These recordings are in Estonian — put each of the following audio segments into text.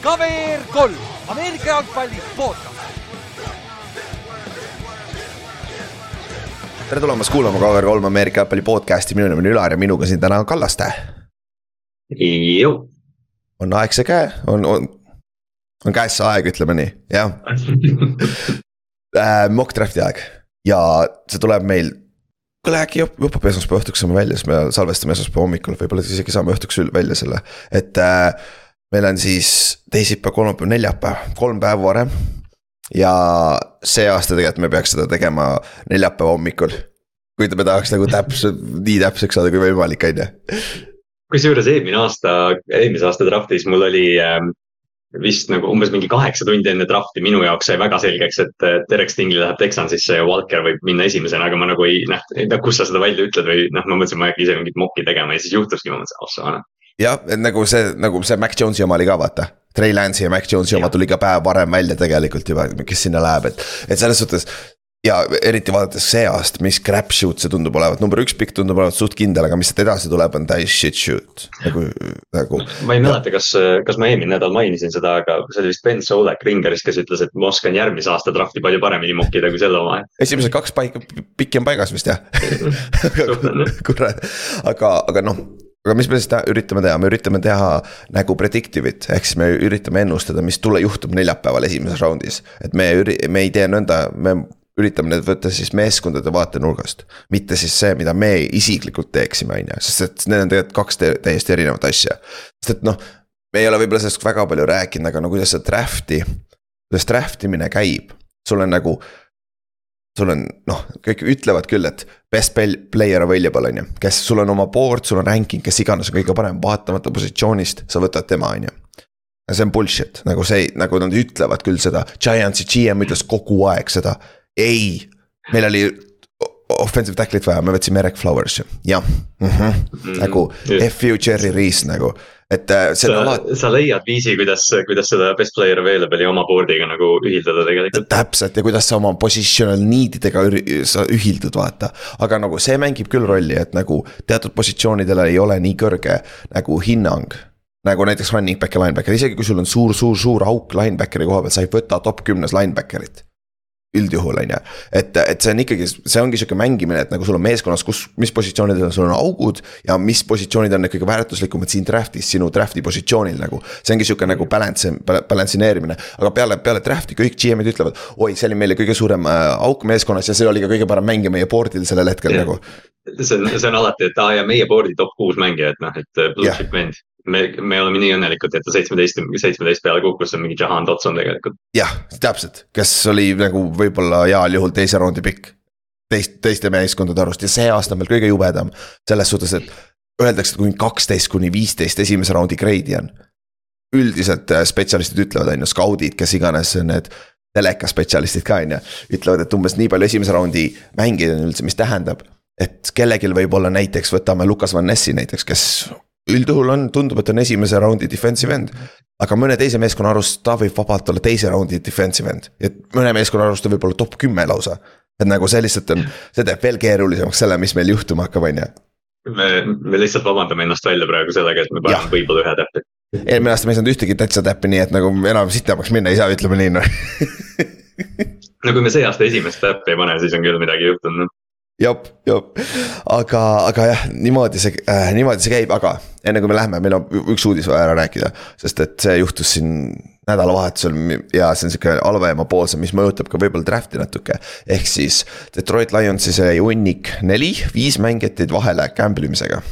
KVR kolm, Ameerika jalgpalli podcast. tere tulemast kuulama KVR kolm Ameerika jalgpalli podcast'i, minu nimi on Ülar ja minuga siin täna on Kallaste. on aeg see käe, on, on, on käes see aeg, ütleme nii, jah äh,. Mock draft'i aeg ja see tuleb meil kuule äkki õpib esmaspäeva õhtuks saame välja, siis me salvestame esmaspäeva hommikul, võib-olla isegi saame õhtuks välja selle, et äh, meil on siis teisipäev, kolmapäev, neljapäev, kolm päeva varem. ja see aasta tegelikult me peaks seda tegema neljapäeva hommikul. kui me tahaks nagu täpselt, nii täpseks saada kui võimalik, on ju. kusjuures eelmine aasta, eelmise aasta draftis mul oli äh, vist nagu umbes mingi kaheksa tundi enne drafti minu jaoks sai väga selgeks, et Derek Stingli läheb Texansisse ja Walker võib minna esimesena, aga ma nagu ei näe, kus sa seda välja ütled või noh, ma mõtlesin, ma ei hakka ise mingit mokki tegema ja siis juhtuski, ma mõtlesin, oh sa anna jah, et nagu see, nagu see Mac Jones'i oma oli ka vaata. Trey Lance'i ja Mac Jones'i oma tuli ka päev varem välja tegelikult juba, kes sinna läheb, et, et selles suhtes. Ja eriti vaadates see aasta, mis crap shoot see tundub olevat, number üks pikk tundub olevat suht kindel, aga mis sealt edasi tuleb, on täis shit shoot. Nagu, nagu. ma ei mäleta, kas, kas ma eelmine nädal mainisin seda, aga see oli vist Ben Solek Ringerist, kes ütles, et ma oskan järgmise aasta draft'i palju paremini mokkida kui selle oma. esimesed kaks paika, pikki on paigas vist jah. Kurat, aga, aga noh aga mis me siis üritame teha, me üritame teha nagu predictive'it, ehk siis me üritame ennustada, mis tule juhtub neljapäeval esimeses raundis. et me me ei tee nõnda, me üritame need võtta siis meeskondade vaatenurgast. mitte siis see, mida me isiklikult teeksime, on ju, sest et need on tegelikult kaks täiesti erinevat asja. sest et noh, me ei ole võib-olla sellest väga palju rääkinud, aga no kuidas see draft'i, kuidas draft imine käib. sul on nagu sul on noh, kõik ütlevad küll, et best player available on ju, kes sul on oma board, sul on ranking, kes iganes on kõige parem, vaatamata positsioonist, sa võtad tema, on ju. see on bullshit, nagu see, nagu nad ütlevad küll seda, Giantsi GM ütles kogu aeg seda, ei, meil oli offensive tackle'it vaja, me võtsime Eric Flowers'i, jah mm. -hmm. nagu F you Cherry Reese nagu et äh, see on alati. sa leiad viisi, kuidas, kuidas seda best player available'i oma board'iga nagu ühildada tegelikult. täpselt ja kuidas sa oma positional need idega sa ühildud, vaata. aga nagu see mängib küll rolli, et nagu teatud positsioonidele ei ole nii kõrge nagu hinnang nagu näiteks running back ja linebacker, isegi kui sul on suur, suur, suur auk linebackeri koha peal, sa ei võta top kümnes linebacker'it üldjuhul on ju, et, et see on ikkagi, see ongi sihuke mängimine, et nagu sul on meeskonnas, kus, mis positsioonidel sul on augud. ja mis positsioonid on need kõige väärtuslikumad siin draft'is, sinu draft'i positsioonil nagu. see ongi sihuke nagu balance, balance ineerimine, aga peale, peale draft'i kõik GM-id ütlevad. oi, see oli meile kõige suurem äh, auk meeskonnas ja see oli ka kõige parem mängija meie board'il sellel hetkel ja. nagu. See on, see on alati, et aa ja meie board'i top kuus mängijat, noh, et äh, blue chip vend me, me oleme nii õnnelikud, et ta seitsmeteist, seitsmeteist peale kukkus, see on mingi Jahan Dotson tegelikult. jah, täpselt, kes oli nagu võib-olla heal juhul teise raundi pikk. teist, teiste meeskondade arust ja see aasta on veel kõige jubedam selles suhtes, et öeldakse, et kuni kaksteist kuni viisteist esimese raundi grade'i on. üldiselt äh, spetsialistid ütlevad, on ju, skaudid, kes iganes need telekaspetsialistid ka on ju, ütlevad, et umbes nii palju esimese raundi mängijaid on üldse, mis tähendab et kellelgi võib olla näiteks, võtame Lukas Van Nessi näiteks, kes üldjuhul on, tundub, et on esimese raundi defensive end. aga mõne teise meeskonna arust ta võib vabalt olla teise raundi defensive end, et mõne meeskonna arust ta võib olla top kümme lausa. et nagu see lihtsalt on, see teeb veel keerulisemaks selle, mis meil juhtuma hakkab, on ju. me, me lihtsalt vabandame ennast välja praegu sellega, et me paneme võib-olla ühe täppi. eelmine aasta me ei saanud ühtegi täitsa täppi, nii et nagu enam sitemaks minna ei saa, ütleme nii noh no kui me see aasta esimest täppi ei pane, siis on küll midagi juhtunud noh jop, jop, aga, aga jah, niimoodi see äh,, niimoodi see käib, aga enne kui me läheme, meil on üks uudis vaja ära rääkida. sest et see juhtus siin nädalavahetusel ja see on sihuke halvemapoolsem, mis mõjutab ka võib-olla draft'i natuke. ehk siis Detroit Lionsi see hunnik neli, viis mängijat jäid vahele gamble imisega.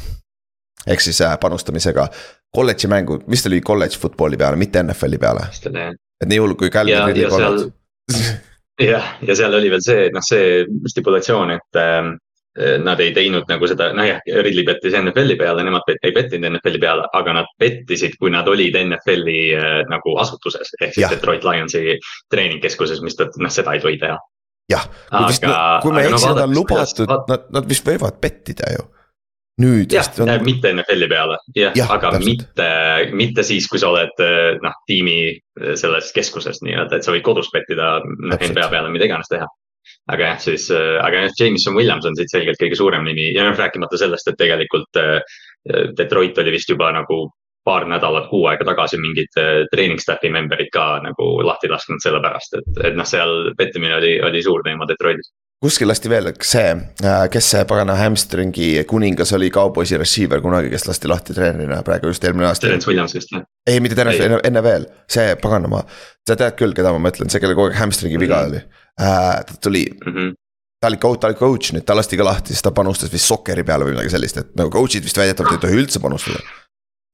ehk siis äh, panustamisega kolledži mängu, vist oli kolledž football'i peale, mitte NFL-i peale. et nii hull kui Calvin Ridley kolledž jah, ja seal oli veel see, noh, see stipulatsioon, et äh, nad ei teinud nagu seda, noh jah, Ridley pettis NFL-i peale, nemad ei pettinud NFL-i peale, aga nad pettisid, kui nad olid NFL-i äh, nagu asutuses. ehk siis ja. Detroit Lionsi treeningkeskuses, mis ta, noh, seda ei tohi teha. jah, kui ma ei eksi, nad on lubatud, nad, nad vist võivad pettida ju nüüd. jah on..., mitte NFL-i peale, jah ja,, aga täpselt. mitte, mitte siis, kui sa oled noh, tiimi selles keskuses nii-öelda, et sa võid kodus pettida noh, NBA peale, mida iganes teha. aga jah, siis, aga jah, Jameson Williams on siit selgelt kõige suurem nimi ja noh, rääkimata sellest, et tegelikult Detroit oli vist juba nagu paar nädalat, kuu aega tagasi mingid treening staff'i member'id ka nagu lahti lasknud sellepärast, et, et noh, seal pettimine oli, oli suur teema Detroitis kuskil lasti veel see, äh, kes see pagana hamstringi kuningas oli kauboisi receiver kunagi, kes lasti lahti treenerina praegu just eelmine aasta. Terence Williams vist jah? ei, mitte Terence, enne, enne veel, see paganama. sa tead küll, keda ma mõtlen, see, kellel kogu aeg hamstringi viga mm -hmm. oli äh,, ta tuli mm. -hmm ta oli coach, ta oli coach nüüd, ta lasti ka lahti, siis ta panustas vist sokkeri peale või midagi sellist, et nagu coach'id vist väidetavalt ei tohi üldse panustada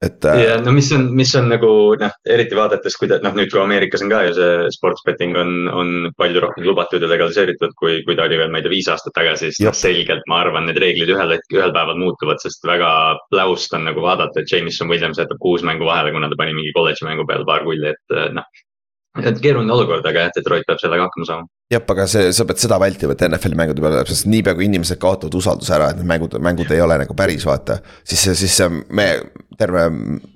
et. Äh, ja no mis on, mis on nagu noh, eriti vaadates, kuidas noh, nüüd kui Ameerikas on ka ju see sports betting on, on palju rohkem lubatud ja legaliseeritud, kui, kui ta oli veel, ma ei tea, viis aastat tagasi, siis noh, selgelt ma arvan, need reeglid ühel hetkel, ühel päeval muutuvad, sest väga pläust on nagu vaadata, et Jameson Williams jätab kuus mängu vahele, kuna ta pani mingi kolledži mängu peale paar kulli, et noh et keeruline olukord, aga jah, Detroit peab sellega hakkama saama. jah, aga see, sa pead seda vältima, et NFL-i mängude peale läheb, sest niipea kui inimesed kaotavad usalduse ära, et need mängud, mängud ei ole nagu päris, vaata. siis siis me, terve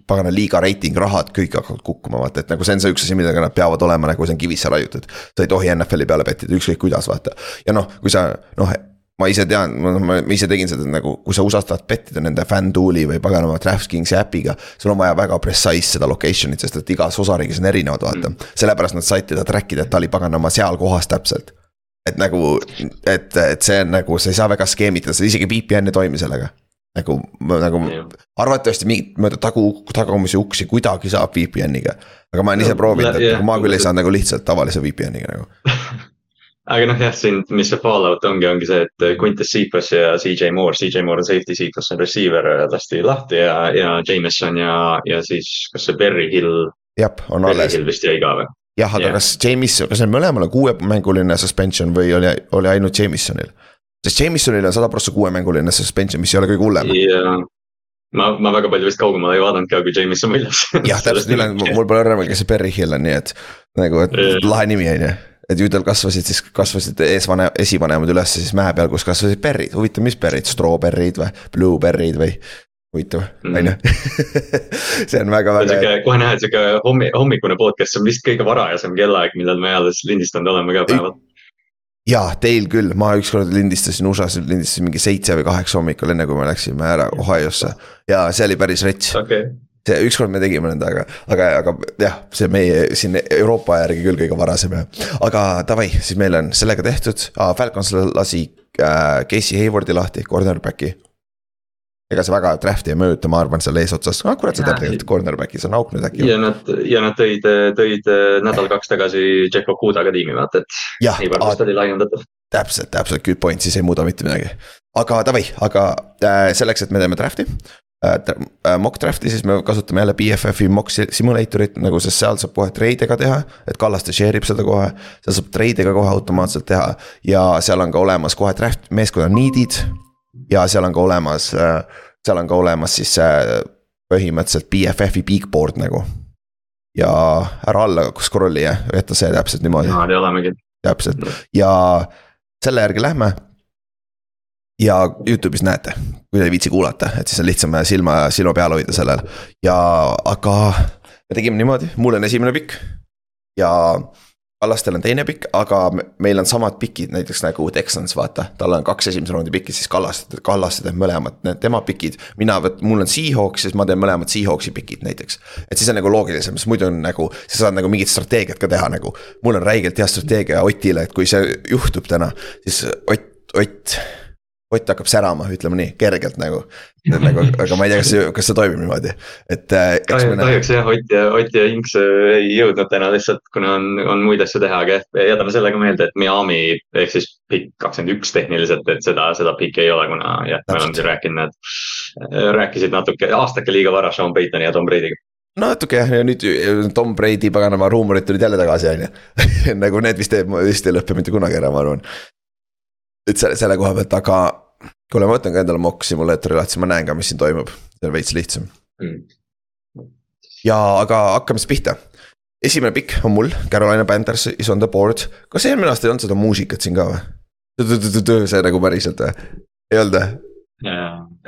pagana liiga reiting, rahad, kõik hakkavad kukkuma, vaata, et nagu see on see üks asi, millega nad peavad olema nagu see on kivisse raiutud. sa ei tohi NFL-i peale pettida, ükskõik kuidas, vaata. ja noh, kui sa noh ma ise tean, ma ise tegin seda nagu, kui sa USA-s tahad pettida nende FanDuel'i või paganama DraftKingsi äpiga. sul on vaja väga precise seda location'it, sest et igas osariigis on erinevad, vaata. sellepärast nad said teda track ida, et ta oli paganama seal kohas täpselt. et nagu, et, et see on nagu, sa ei saa väga skeemitada, seda isegi VPN ei toimi sellega. nagu, nagu arvatavasti mingit mööda tagu, tagumisi uksi kuidagi saab VPN-iga. aga ma olen ise proovinud, et nagu ma küll ei saa nagu lihtsalt tavalise VPN-iga nagu aga noh, jah, siin, mis see fallout ongi, ongi see, et Quintus Cephas ja CJ Moore, CJ Moore on safety, Cephas on receiver, lasti lahti ja, ja Jameson ja, ja siis kas see Berry Hill. jah, on Berry alles. Hill vist jäi ka või? jah, aga yeah. kas Jameson, kas neil mõlemal on kuuemänguline suspension või oli, oli ainult Jamesonil? sest Jamesonil on sada prossa kuuemänguline suspension, mis ei ole kõige hullem. jaa, ma, ma väga palju vist kaugemale ei vaadanud ka kui Jameson Williams jah, täpselt, mul pole õrna, kes see Berry Hill on, nii et nagu, et lahe nimi on ju et ju tal kasvasid siis, kasvasid eesvanem, esivanemad üles siis mäe peal, kus kasvasid berrid, huvitav, mis berrid, strawberry'd või blueberry'd või? huvitav, mhm. on ju. see on väga, väga. kohe näha, et sihuke hommi, hommikune podcast, see on vist kõige varajasem kellaaeg, millal me alles lindistanud oleme ka päeval. jaa, teil küll, ma ükskord lindistasin USA-s, lindistasin mingi seitse või kaheksa hommikul, enne kui me läksime ära Ohio'sse ja see oli päris rets okay see ükskord me tegime nõnda, aga, aga, aga jah, see meie siin Euroopa järgi küll kõige varasem ja. aga davai, siis meil on sellega tehtud ah,, Falcons lasi äh, Casey Haywardi lahti, cornerback'i. ega see väga draft'i ei mõjuta, ma arvan, seal eesotsas, ah kurat, see teab tegelikult cornerback'is on auk nüüd äkki. ja nad, ja nad tõid, tõid äh, nädal-kaks tagasi Jeff Okuda ka tiimi, vaata, et. Haywards oli laiendatav täpselt, täpselt, good point, siis ei muuda mitte midagi. aga davai, aga äh, selleks, et me teeme draft'i mock draft'i, siis me kasutame jälle BFF-i mock simulator'it nagu, sest seal saab kohe treide ka teha. et Kallaste share ib seda kohe, seal saab treide ka kohe automaatselt teha ja seal on ka olemas kohe draft, meeskonna need'id. ja seal on ka olemas, äh, seal on ka olemas siis põhimõtteliselt BFF-i big board nagu. ja ära alla scroll'i jah, jäta see täpselt niimoodi. niimoodi olemegi. täpselt ja selle järgi lähme ja Youtube'is näete, kui te ei viitsi kuulata, et siis on lihtsam silma, silma peal hoida sellel ja, aga me tegime niimoodi, mul on esimene pikk. ja Kallastel on teine pikk, aga meil on samad pikid, näiteks nagu Texans, vaata, tal on kaks esimese raundi pikki, siis Kallaste, Kallaste teeb mõlemad, tema pikid. mina, mul on Seahawks, siis ma teen mõlemad Seahawksi pikid näiteks. et siis on nagu loogilisem, sest muidu on nagu, sa saad nagu mingit strateegiat ka teha nagu. mul on räigelt hea strateegia Otile, et kui see juhtub täna, siis Ott, Ott Ott hakkab särama, ütleme nii, kergelt nagu. nagu, aga ma ei tea, kas see, kas see toimib niimoodi, et äh,. kahjuks jah, Ott ja, Ott ja Inks äh, ei jõudnud täna lihtsalt, kuna on, on muid asju teha, aga jätame selle ka meelde, et Miami ehk siis pikk kakskümmend üks tehniliselt, et seda, seda pikki ei ole, kuna jah, me oleme siin rääkinud, äh, rääkisid natuke, aastake liiga vara Sean Paytoni ja Tom Brady'ga natuke jah, ja nüüd Tom Brady paganama ruumorid tulid jälle tagasi, on ju. nagu need vist, vist ei lõpe mitte kunagi ära, ma arvan et selle, selle koha pealt, aga kuule, ma võtan ka endale mock simulaatori lahti, siis ma näen ka, mis siin toimub, see on veits lihtsam mm.. ja, aga hakkame siis pihta. esimene pikk on mul, Carolina Panthers is on the board, kas eelmine aasta ei olnud seda muusikat siin ka või? see nagu päriselt või, ei olnud või?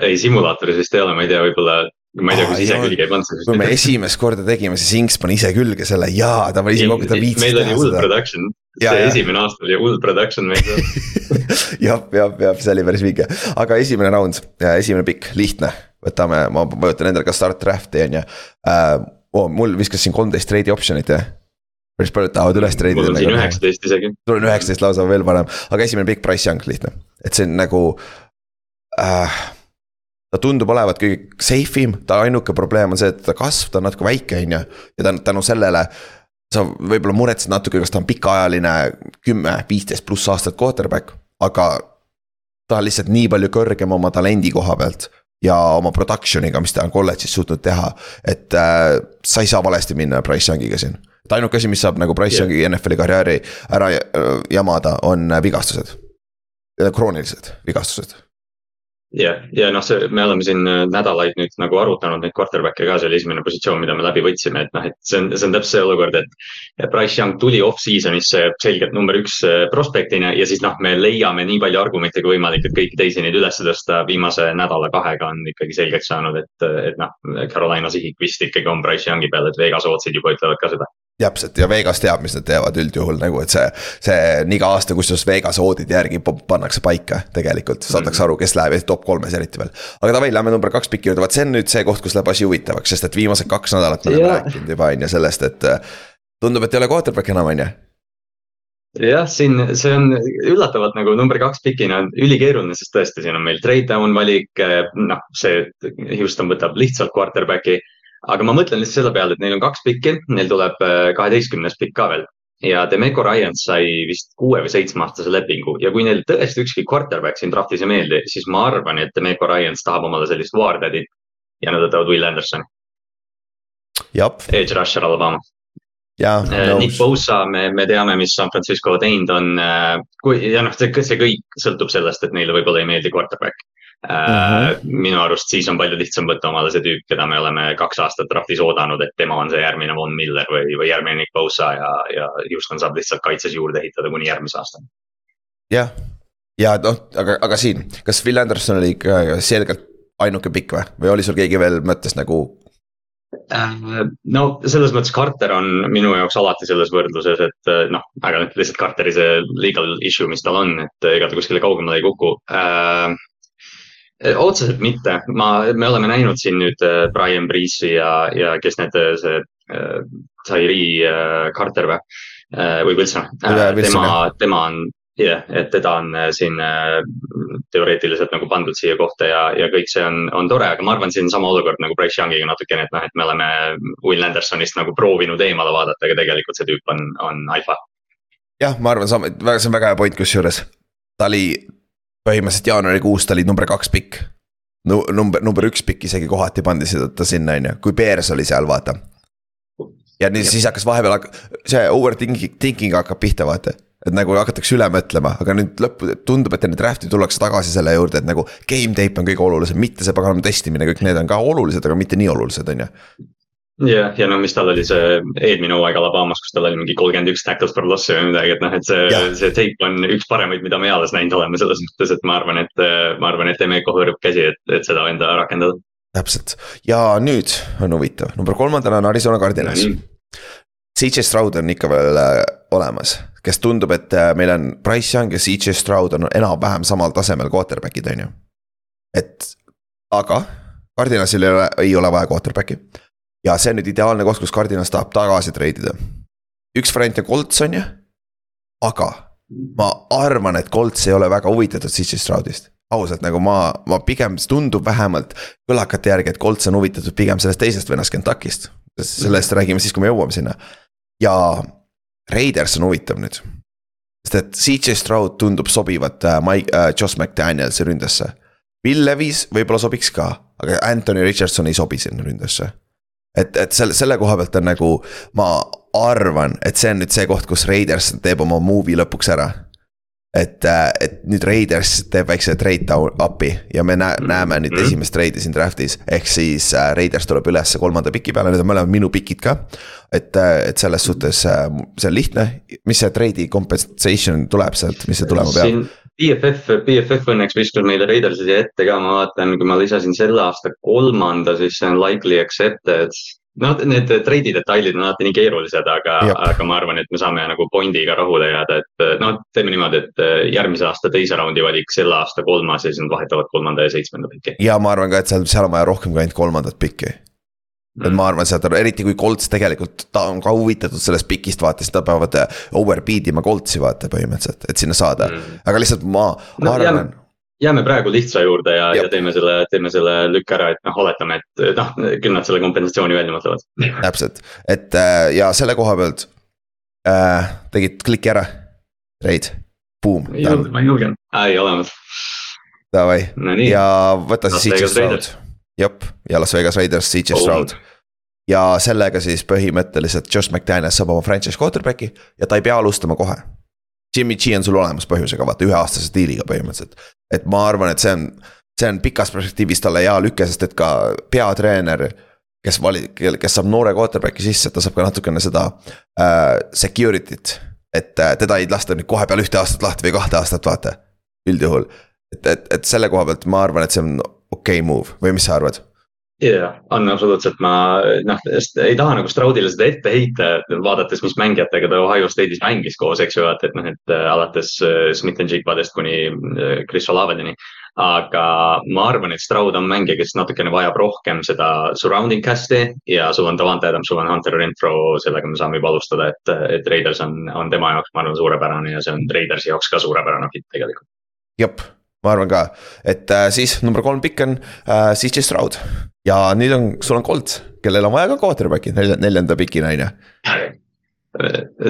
ei, simulaatoris vist ei ole, ma ei tea, võib-olla ma ei tea, kas ise külge ei pannud seda. kui me esimest korda tegime, siis Inks pani ise külge selle ja ta pani ise kokku, ta viitsis teha seda. meil oli hull production, see ja, esimene ja. aasta oli hull production meil seal jah, jah, jah, see oli päris vinge, aga esimene round, esimene pikk, lihtne, võtame, ma vajutan endale ka start draft'i on ju äh,. Oh, mul viskas siin kolmteist trade option'it jah päris paljud tahavad üles treidida. mul on siin üheksateist isegi. sul on üheksateist lausa veel parem, aga esimene pikk price young lihtne, et see on nagu äh, ta tundub olevat kõige safe im, ta ainuke probleem on see, et ta kasv, ta on natuke väike, on ju. ja tänu, tänu sellele sa võib-olla muretsed natuke, kas ta on pikaajaline kümme, viisteist pluss aastat quarterback, aga. ta on lihtsalt nii palju kõrgem oma talendi koha pealt ja oma production'iga, mis ta on kolledžis suutnud teha, et äh, sa ei saa valesti minna Price Youngiga siin. et ainuke asi, mis saab nagu Price yeah. Youngi NFL-i karjääri ära äh, jamada, on vigastused. kroonilised vigastused jah, ja noh, see, me oleme siin äh, nädalaid nüüd nagu arutanud neid quarterback'e ka, see oli esimene positsioon, mida me läbi võtsime, et noh, et see on, see on täpselt see olukord, et. Price Young tuli off-season'isse selgelt number üks äh, prospektina ja siis noh, me leiame nii palju argumente kui võimalik, et kõiki teisi neid üles tõsta. viimase nädala-kahega on ikkagi selgeks saanud, et, et noh, Carolina sihik vist ikkagi on Price Youngi peal, et Vegas otsid juba ütlevad ka seda täpselt ja Vegas teab, mis nad teevad üldjuhul nagu, et see, see on iga aasta, kusjuures Vegas oodide järgi pannakse paika tegelikult, saadakse aru, kes läheb top kolmes eriti veel. aga davai, lähme number kaks piki juurde, vaat see on nüüd see koht, kus läheb asi huvitavaks, sest et viimased kaks nädalat me oleme yeah. rääkinud juba on ju sellest, et. tundub, et ei ole quarterback enam, on ju jah, siin see on üllatavalt nagu number kaks pikina on ülikeeruline, sest tõesti, siin on meil trade down valik, noh, see Houston võtab lihtsalt quarterback'i aga ma mõtlen lihtsalt selle peale, et neil on kaks pikki, neil tuleb äh, kaheteistkümnes pikk ka veel. Ja Demeco Ryan sai vist kuue või seitsme aastase lepingu. Ja kui neil tõesti ükski quarterback siin draftis ei meeldi, siis ma arvan, et Demeco Ryans tahab omale sellist Wardadit ja nad võtavad Will Andersoni. Edge rusher Alabama. jah, äh, nõus. Nick Bosa, me, me teame, mis San Francisco teinud on, äh, kui ja noh, see, see kõik sõltub sellest, et neile võib-olla ei meeldi quarterback Uh -huh. minu arust siis on palju lihtsam võtta omale see tüüp, keda me oleme kaks aastat draftis oodanud, et tema on see järgmine Von Miller või, või järgmine Nick Bosa ja, ja Houston saab lihtsalt kaitses juurde ehitada kuni järgmise aastani. jah, ja noh, aga, aga siin, kas Phil Anderson oli ikka selgelt ainuke pikk või, või oli sul keegi veel mõttes nagu äh, no selles mõttes Carter on minu jaoks alati selles võrdluses, et äh, noh, aga lihtsalt Carteri see legal issue, mis tal on, et ega ta kuskile kaugemale ei kuku äh, Äh, otseselt mitte, ma, me oleme näinud siin nüüd äh, Brian Breeze'i ja, ja kes need, äh, see äh, Tyree äh, Carter või äh,, või Wilson äh,. tema, tema on, jah yeah,, et teda on siin äh, teoreetiliselt nagu pandud siia kohta ja, ja kõik see on, on tore, aga ma arvan, siin sama olukord nagu Bryce Youngiga natukene, et noh, et me oleme Will Andersonist nagu proovinud eemale vaadata, aga tegelikult see tüüp on, on alfa. jah, ma arvan, see on väga hea point kusjuures, ta oli põhimõtteliselt jaanuarikuus ta oli number kaks pikk. no number, number üks pikk isegi kohati pandi ta sinna, on ju, kui Bears oli seal, vaata. ja nii siis hakkas vahepeal, see overthinking, thinking hakkab pihta, vaata. et nagu hakatakse üle mõtlema, aga nüüd lõppu tundub, et enne draft'i tullakse tagasi selle juurde, et nagu game tape on kõige olulisem, mitte see paganama testimine, kõik need on ka olulised, aga mitte nii olulised, on ju jah, ja no mis tal oli see eelmine hooaeg Alabamas, kus tal oli mingi kolmkümmend üks tackles per loss'i või midagi, et noh, et see, see tape on üks paremaid, mida me eales näinud oleme selles mõttes, et ma arvan, et ma arvan, et Emeko hõõrub käsi, et, et seda enda rakendada. täpselt ja nüüd on huvitav, number kolmandana on Arizona Cardinals no,. CJ Stroud on ikka veel äh, olemas, kes tundub, et äh, meil on Price Young ja CJ Stroud on enam-vähem samal tasemel quarterback'id, on ju. et aga Cardinasil ei ole, ei ole vaja quarterback'i ja see on nüüd ideaalne koht, kus Cardinas tahab tagasi treidida. üks variant on Colts on ju, aga ma arvan, et Colts ei ole väga huvitatud CJ Stroudist. ausalt nagu ma, ma pigem tundub vähemalt kõlakate järgi, et Colts on huvitatud pigem sellest teisest vennast Kentuckist. sellest räägime siis, kui me jõuame sinna. ja Raiders on huvitav nüüd. sest et CJ Stroud tundub sobivat äh, Mike äh,, Josh McDanielsi ründesse. Bill Levis võib-olla sobiks ka, aga Anthony Richardson ei sobi sinna ründesse et, et selle, selle koha pealt on nagu, ma arvan, et see on nüüd see koht, kus Raiders teeb oma movie lõpuks ära. et, äh, et nüüd Raiders teeb väikse trade up'i ja me näe, näeme nüüd -hmm. esimest trade'i siin draft'is. ehk siis äh, Raiders tuleb ülesse kolmanda piki peale, need on mõlemad minu pikid ka. et, äh, et selles suhtes see on lihtne, mis see trade'i compensation tuleb sealt, mis see tulema peab? BFF, BFF õnneks viskas meile Raidersi siia ette ka, ma vaatan, kui ma lisasin selle aasta kolmanda, siis see on likely accepted. noh, need treidi detailid on alati nii keerulised, aga, aga ma arvan, et me saame nagu Bondiga rahule jääda, et noh, teeme niimoodi, et äh, järgmise aasta teise raundi valik, selle aasta kolmas ja siis nad vahetavad kolmanda ja seitsmenda piki. ja ma arvan ka, et seal, seal on vaja rohkem kui ainult kolmandat pikki mm.. et ma arvan, sealt on, eriti kui Colts tegelikult, ta on ka huvitatud sellest pikist vaata, siis nad peavad äh, overbeat ima Coltsi vaata põhimõtteliselt, et sinna saada. Mm., aga lihtsalt ma no, arvan jääme, jääme praegu lihtsa juurde ja, ja teeme selle, teeme selle lükke ära, et noh, oletame, et noh, küll nad selle kompensatsiooni välja mõtlevad. täpselt, et äh, ja selle koha pealt äh, tegid kliki ära, Reid, boom. ma ei julgenud, ei olemas. Davai. No, ja võta siis CJ Stroud jep, ja Las Vegas Raiders, CJ Stroud. ja sellega siis põhimõtteliselt Josh McDaniel saab oma franchise quarterback'i ja ta ei pea alustama kohe. Jimmy G on sul olemas põhjusega, vaata üheaastase diiliga põhimõtteliselt. et ma arvan, et see on, see on pikas perspektiivis talle hea lüke, sest et ka peatreener kes vali-, kes saab noore quarterback'i sisse, ta saab ka natukene seda äh, security't. et äh, teda ei lasta nüüd kohe peale ühte aastat lahti või kahte aastat, vaata, üldjuhul. et, et, et selle koha pealt ma arvan, et see on okei okay move või mis sa arvad? jaa, on absoluutselt, ma noh, ei taha nagu Stroudile seda ette heita, vaadates, mis mängijatega ta Ohio State'is mängis koos, eks ju, vaata, et noh, et äh, alates äh, Smith and Jigpadest kuni äh, Chris Olavedeni. aga ma arvan, et Stroud on mängija, kes natukene vajab rohkem seda surrounding cast'i ja sul on Davante Adams, sul on Hunter Renfro, sellega me saame juba alustada, et, et Raiders on, on tema jaoks, ma arvan, suurepärane ja see on Raidersi jaoks ka suurepärane fit tegelikult. jep ma arvan ka, et äh, siis number kolm pikk on äh, CJ Stroud ja nüüd on, sul on Colt, kellel on vaja ka quarterback'i nelja, neljanda pikina on ju.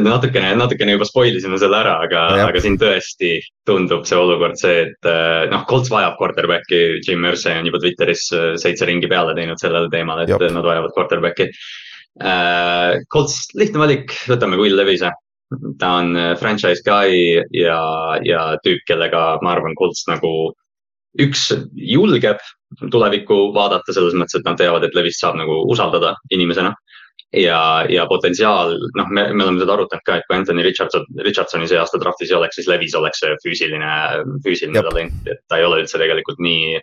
natukene, natukene juba spoil isime selle ära, aga, aga siin tõesti tundub see olukord see, et äh, noh, Colts vajab quarterback'i, Jim Mersey on juba Twitteris äh, seitse ringi peale teinud sellel teemal, et Jop. nad vajavad quarterback'i uh,. Colts, lihtne valik, võtame Will Levis'e ta on äh, franchise guy ja, ja tüüp, kellega ma arvan, Colts nagu üks julgeb tulevikku vaadata selles mõttes, et nad teavad, et Levist saab nagu usaldada inimesena. ja, ja potentsiaal, noh, me, me oleme seda arutanud ka, et kui Anthony Richardson, Richardsoni see aasta draft'is ei oleks, siis Levis oleks see füüsiline, füüsiline talent, et ta ei ole üldse tegelikult nii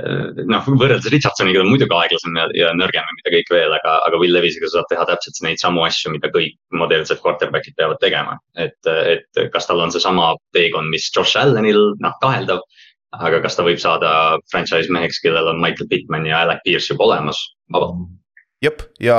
noh, võrreldes Richardsoniga ta on muidugi aeglasem ja, ja nõrgem ja mida kõik veel, aga, aga Will Levisega sa saad teha täpselt neid samu asju, mida kõik modellised quarterback'id peavad tegema. et, et kas tal on seesama teekond, mis Josh Allanil, noh kaheldav. aga kas ta võib saada franchise meheks, kellel on Michael Pittman ja Alec Pierce juba olemas, vabalt jep, ja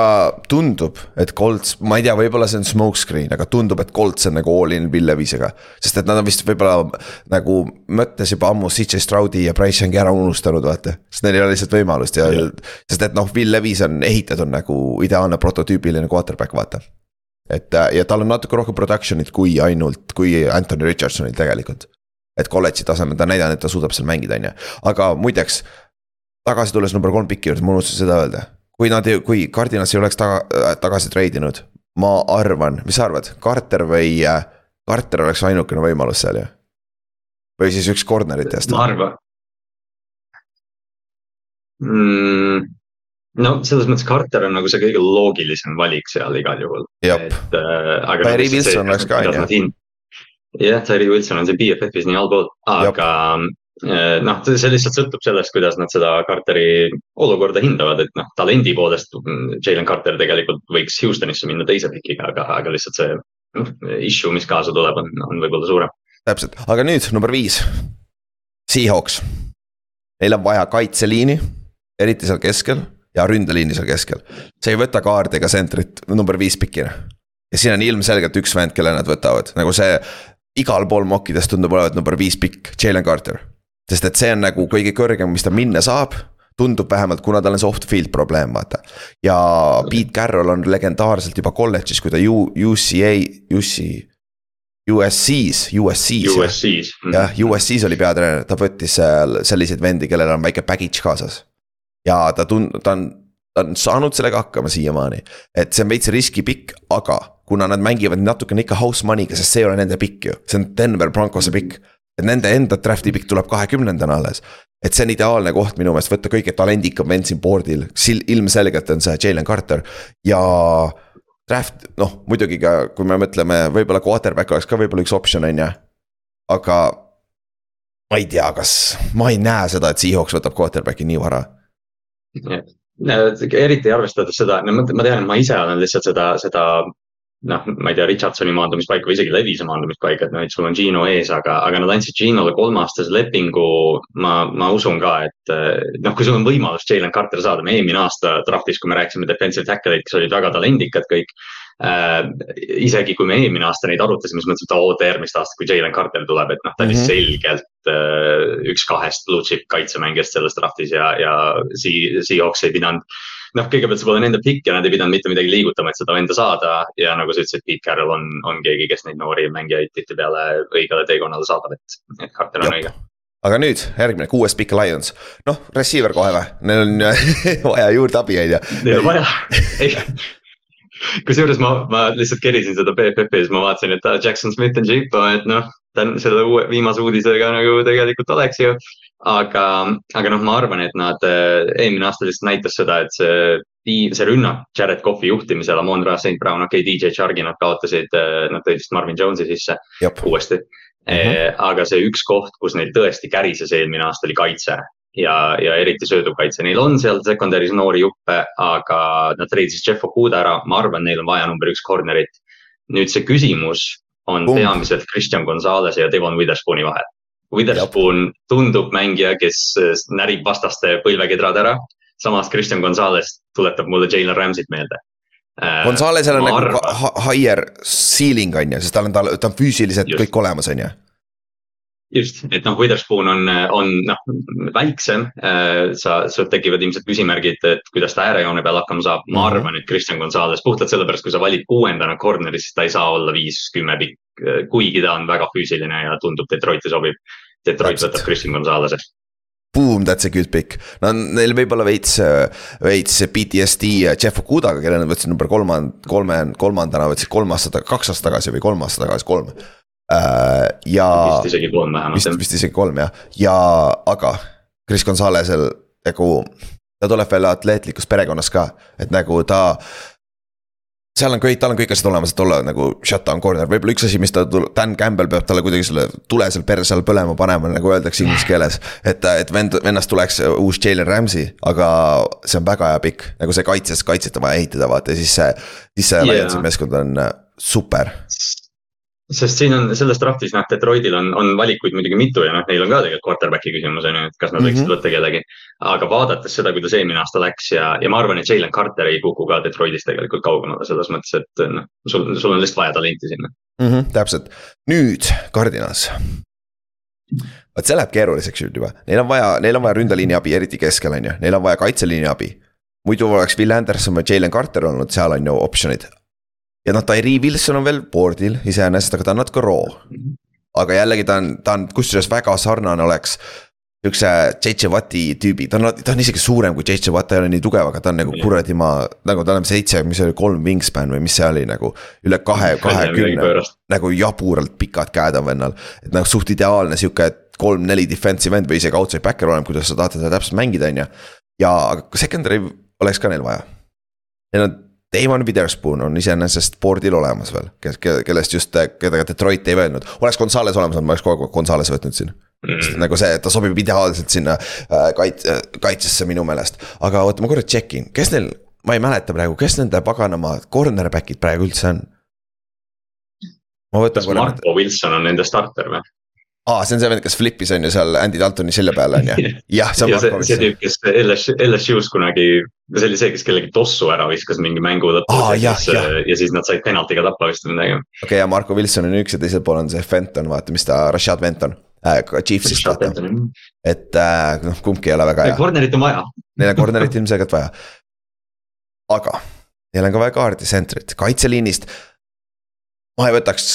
tundub, et Colts, ma ei tea, võib-olla see on smoke screen, aga tundub, et Colts on nagu all in Bill Levisega. sest et nad on vist võib-olla nagu mõttes juba ammu CJ Stroudi ja Bryce Youngi ära unustanud, vaata. sest neil ei ole lihtsalt võimalust ja, ja., sest et noh, Bill Levis on ehitatud nagu ideaalne prototüübiline quarterback, vaata. et ja tal on natuke rohkem production'it kui ainult, kui Anthony Richardsonil tegelikult. et kolledži tasemel ta on näidanud, et ta suudab seal mängida, on ju, aga muideks tagasi tulles number kolm piki juurde, ma unustasin seda öelda kui nad, kui Cardinas ei oleks taga, tagasi treidinud, ma arvan, mis sa arvad, Carter või, Carter oleks ainukene võimalus seal ju? või siis üks corner'itest? ma arvan mm,. no selles mõttes Carter on nagu see kõige loogilisem valik seal igal juhul. et äh,. Tyree Wilson oleks ka on ju. jah, Tyree Wilson on siin BFF-is nii allpool, aga Äh, noh, see lihtsalt sõltub sellest, kuidas nad seda Carteri olukorda hindavad, et noh, talendi poolest mm, Jalen Carter tegelikult võiks Houstonisse minna teise pikiga, aga, aga lihtsalt see noh, issue, mis kaasa tuleb, on, on võib-olla suurem. täpselt, aga nüüd number viis. Seahawks. Neil on vaja kaitseliini, eriti seal keskel ja ründeliini seal keskel. see ei võta kaardi ega sentrit number viis pikina. ja siin on ilmselgelt üks vend, kelle nad võtavad, nagu see igal pool mokkides tundub olevat number viis pikk, Jalen Carter sest et see on nagu kõige kõrgem, mis ta minna saab tundub vähemalt, kuna tal on see off-field probleem, vaata. ja Pete Carroll on legendaarselt juba kolledžis, kui ta U, UCA, UC. USC-s, USC-s. USC-s. jah, USC-s oli peatreener, ta võttis seal selliseid vendi, kellel on väike baggage kaasas. ja ta tund-, ta on, ta on saanud sellega hakkama siiamaani. et see on veits riskipikk, aga kuna nad mängivad natukene ikka house money'ga, sest see ei ole nende pikk ju, see on Denver Broncose pikk et nende enda draft'i pikk tuleb kahekümnendana alles. et see on ideaalne koht minu meelest võtta kõige talendikam vend siin board'il, ilmselgelt on see Jalen Carter ja. Draft, noh muidugi ka, kui me mõtleme, võib-olla quarterback oleks ka võib-olla üks optsioon, on ju. aga ma ei tea, kas, ma ei näe seda, et Seahawks võtab quarterback'i nii vara. eriti arvestades seda, no ma tean, ma ise olen lihtsalt seda, seda noh, ma ei tea, Richardsoni maandumispaika või isegi Levise maandumispaika, et noh, et sul on Gino ees, aga, aga nad andsid Ginole kolmeaastase lepingu. ma, ma usun ka, et noh, kui sul on võimalus Jalen Carter saada, me eelmine aasta draft'is, kui me rääkisime defensive tackle'id, kes olid väga talendikad kõik äh,. isegi kui me eelmine aasta neid arutasime, siis mõtlesime, et oota järgmist aastat, kui Jalen Carter tuleb, et noh, ta oli mm -hmm. selgelt äh, üks kahest blue chip kaitsemängijast selles draft'is ja, ja Seahawks ei pidanud noh, kõigepealt see pole nende pikk ja nad ei pidanud mitte midagi liigutama, et seda venda saada. ja nagu sa ütlesid, Pete Carroll on, on keegi, kes neid noori mängijaid tihtipeale õigele teekonnale saadab, et, et Carter on õige. Aga nüüd järgmine, kuues pikk Lions, noh, receiver kohe või, neil on vaja juurde abi, on ju. Neil on vaja, ei. Kusjuures ma, ma lihtsalt kerisin seda BFF-i ja siis ma vaatasin, et Jackson Smith on Jipo, et noh, ta on selle uue, viimase uudisega nagu tegelikult oleks ju aga, aga noh, ma arvan, et nad eh, eelmine aasta lihtsalt näitas seda, et see tiim, see rünnak Jared Cough'i juhtimisel, Amon Ra, St Brown, okei okay,, DJ Chargi nad kaotasid, eh, nad tõid vist Marvin Jones'i sisse Jop. uuesti mm. -hmm. aga see üks koht, kus neil tõesti kärises eelmine aasta oli kaitse ja, ja eriti söödukaitse, neil on seal secondary's noori juppe, aga nad treidisid Jeff Okuda ära, ma arvan, neil on vaja number üks corner'it. nüüd see küsimus on Bum. peamiselt Christian Gonzalez ja Devon Witherspooni vahel Witherspoon tundub mängija, kes äh, närib vastaste põlvekedrad ära. samas Christian Gonzalez tuletab mulle Jalen Rams'it meelde. Äh, Gonzalez'el on nagu higher ceiling on ju, sest tal on, tal, ta on füüsiliselt Just. kõik olemas, on ju just, et noh, Witherspoon on, on noh, väiksem. Äh, sa, sul tekivad ilmselt küsimärgid, et kuidas ta äärejoone peal hakkama saab. ma mhm. arvan, et Christian Gonzalez puhtalt sellepärast, kui sa valid kuuendana corner'i, siis ta ei saa olla viis-kümme pikk. Kuigi ta on väga füüsiline ja tundub Detroiti sobib. Detroit Täpselt. võtab Christian Gonzalez'e Boom, that's a good pick. no neil võib olla veits, veits PTSD Jeff Okudaga, kelle nad võtsid number kolmand-, kolme, kolmandana võtsid kolm aastat, kaks aastat tagasi või kolm aastat tagasi, kolm Äh, ja. vist isegi kolm vähemalt. vist, vist isegi kolm jah, ja aga Chris Gonzalez'el nagu, ta tuleb veel atleetlikust perekonnast ka, et nagu ta seal on kõik, tal on kõik asjad olemas, et olla nagu shutdown corner, võib-olla üks asi, mis ta, Dan Campbell peab talle kuidagi selle tule seal perse all põlema panema, nagu öeldakse inglise keeles. et, et vend, vennast tuleks uus Jalen Ramsey, aga see on väga hea pikk, nagu see kaitses, kaitset on vaja ehitada, vaata ja siis see, siis see yeah. Lionsi meeskond on äh, super sest siin on selles draftis noh, Detroitil on, on valikuid muidugi mitu ja noh, neil on ka tegelikult quarterback'i küsimus on ju, et kas nad võiksid mm -hmm. võtta kellegi. aga vaadates seda, kuidas eelmine aasta läks ja, ja ma arvan, et Jalen Carter ei kuku ka Detroitist tegelikult kaugemale selles mõttes, et noh, sul, sul on lihtsalt vaja talenti sinna mm. -hmm, täpselt, nüüd Cardinas. vot see läheb keeruliseks nüüd juba, neil on vaja, neil on vaja ründeliini abi, eriti keskel on ju, neil on vaja kaitseliini abi. muidu oleks Will Anderson või Jalen Carter olnud seal on ju optsioonid ja noh, Tyree Wilson on veel board'il iseenesest, aga ta on natuke raw. aga jällegi ta on, ta on kusjuures väga sarnane oleks Niukse JJ Watti tüübi, ta on, ta on isegi suurem kui JJ Watt, ta ei ole nii tugev, aga ta on nagu kuradi ma, nagu tal on seitse, mis oli kolm wingspan või mis see oli nagu. üle kahe, kahekümne, nagu jaburalt pikad käed on vennal, et nagu suht ideaalne sihuke kolm-neli defensive end või isegi outside backer oleneb, kuidas sa tahad teda täpselt mängida, on ju. ja secondary oleks ka neil vaja. Neil on Damon Witherspoon on iseenesest board'il olemas veel, kes, kellest just, keda Detroit ei öelnud, oleks Gonzalez olemas olnud, ma oleks kogu aeg Gonzalez võtnud siin mm. -hmm. nagu see, ta sobib ideaalselt sinna äh, kait-, kaitsesse minu meelest, aga oota, ma korra check in, kes neil, ma ei mäleta praegu, kes nende paganama cornerback'id praegu üldse on? kas Marko Wilson on nende starter või? Aa ah,, see on see vend, kes flip'is on ju seal Andy Daltoni selja peal on ju, jah, see on Marko Wilson. see tüüp, kes LSU, LSU-s kunagi, see oli see, kes kellegi tossu ära viskas mingi mängu lõpus ah, ja, siis, ja. ja siis nad said penaltiga tappa vist või midagi. okei okay,, ja Marko Wilson on üks ja teisel pool on see Fenton, vaata, mis ta, Rashad Fenton äh,, Chiefsist vaata. et äh, noh, kumbki ei ole väga hea. Cornerit on vaja. Neil on cornerit ilmselgelt vaja. aga neil on ka vaja kaardi centrit, kaitseliinist. ma ei võtaks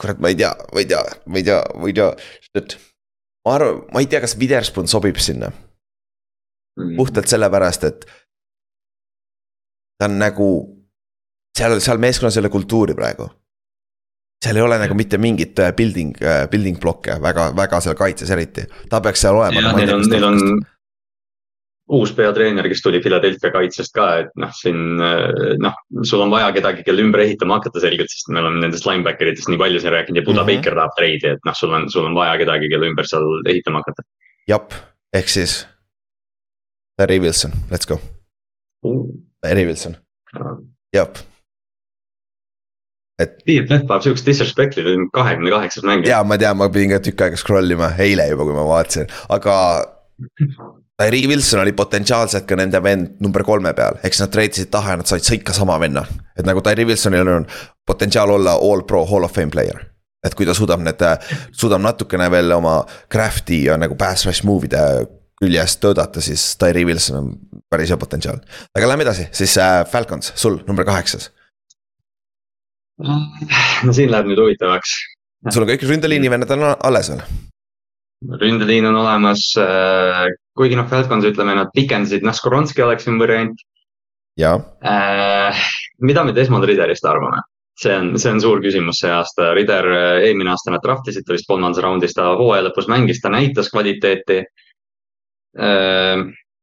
kurat, ma ei tea, ma ei tea, ma ei tea, ma ei tea, et. ma arvan, ma ei tea, kas Witherspoon sobib sinna mm.. puhtalt sellepärast, et. ta on nagu, seal, seal meeskonnas ei ole kultuuri praegu. seal ei ole nagu mitte mingit äh, building, äh, building block'e väga, väga seal kaitses eriti, ta peaks seal olema. Neil on, neil on uus peatreener, kes tuli Philadelphia kaitsest ka, et noh, siin noh, sul on vaja kedagi, kelle ümber ehitama hakata selgelt, sest me oleme nendest linebacker itest nii palju siin rääkinud ja Buda mm -hmm. Baker tahab treidi, et noh, sul on, sul on vaja kedagi, kelle ümber seal ehitama hakata. jep, ehk siis. Larry Wilson, let's go uh.. Larry Wilson uh., jep et. BFF paneb siukest disrespect'i, kahekümne kaheksas mängija. ja ma tean, ma pidin ka tükk aega scroll ima, eile juba, kui ma vaatasin, aga Tyree Wilson oli potentsiaalselt ka nende vend number kolme peal, eks nad treidisid taha ja nad said sõika sama venna. et nagu Tyree Wilsonil on potentsiaal olla all pro hall of fame player. et kui ta suudab need, suudab natukene veel oma craft'i ja nagu pass rush move'ide küljest töötada, siis Tyree Wilson on päris hea potentsiaal. aga lähme edasi, siis äh, Falcons, sul number kaheksas. no siin läheb nüüd huvitavaks. sul on kõik ründeliini vennad on alles veel ründeliin on olemas, äh, kuigi noh, Falcons ütleme, nad pikendasid, noh, Skoronski oleks siin variant. Äh, mida me Desmond Ridderist arvame? see on, see on suur küsimus see aasta, Ridder äh, eelmine aasta nad draftisid, ta vist kolmandas raundis, ta hooaja lõpus mängis, ta näitas kvaliteeti.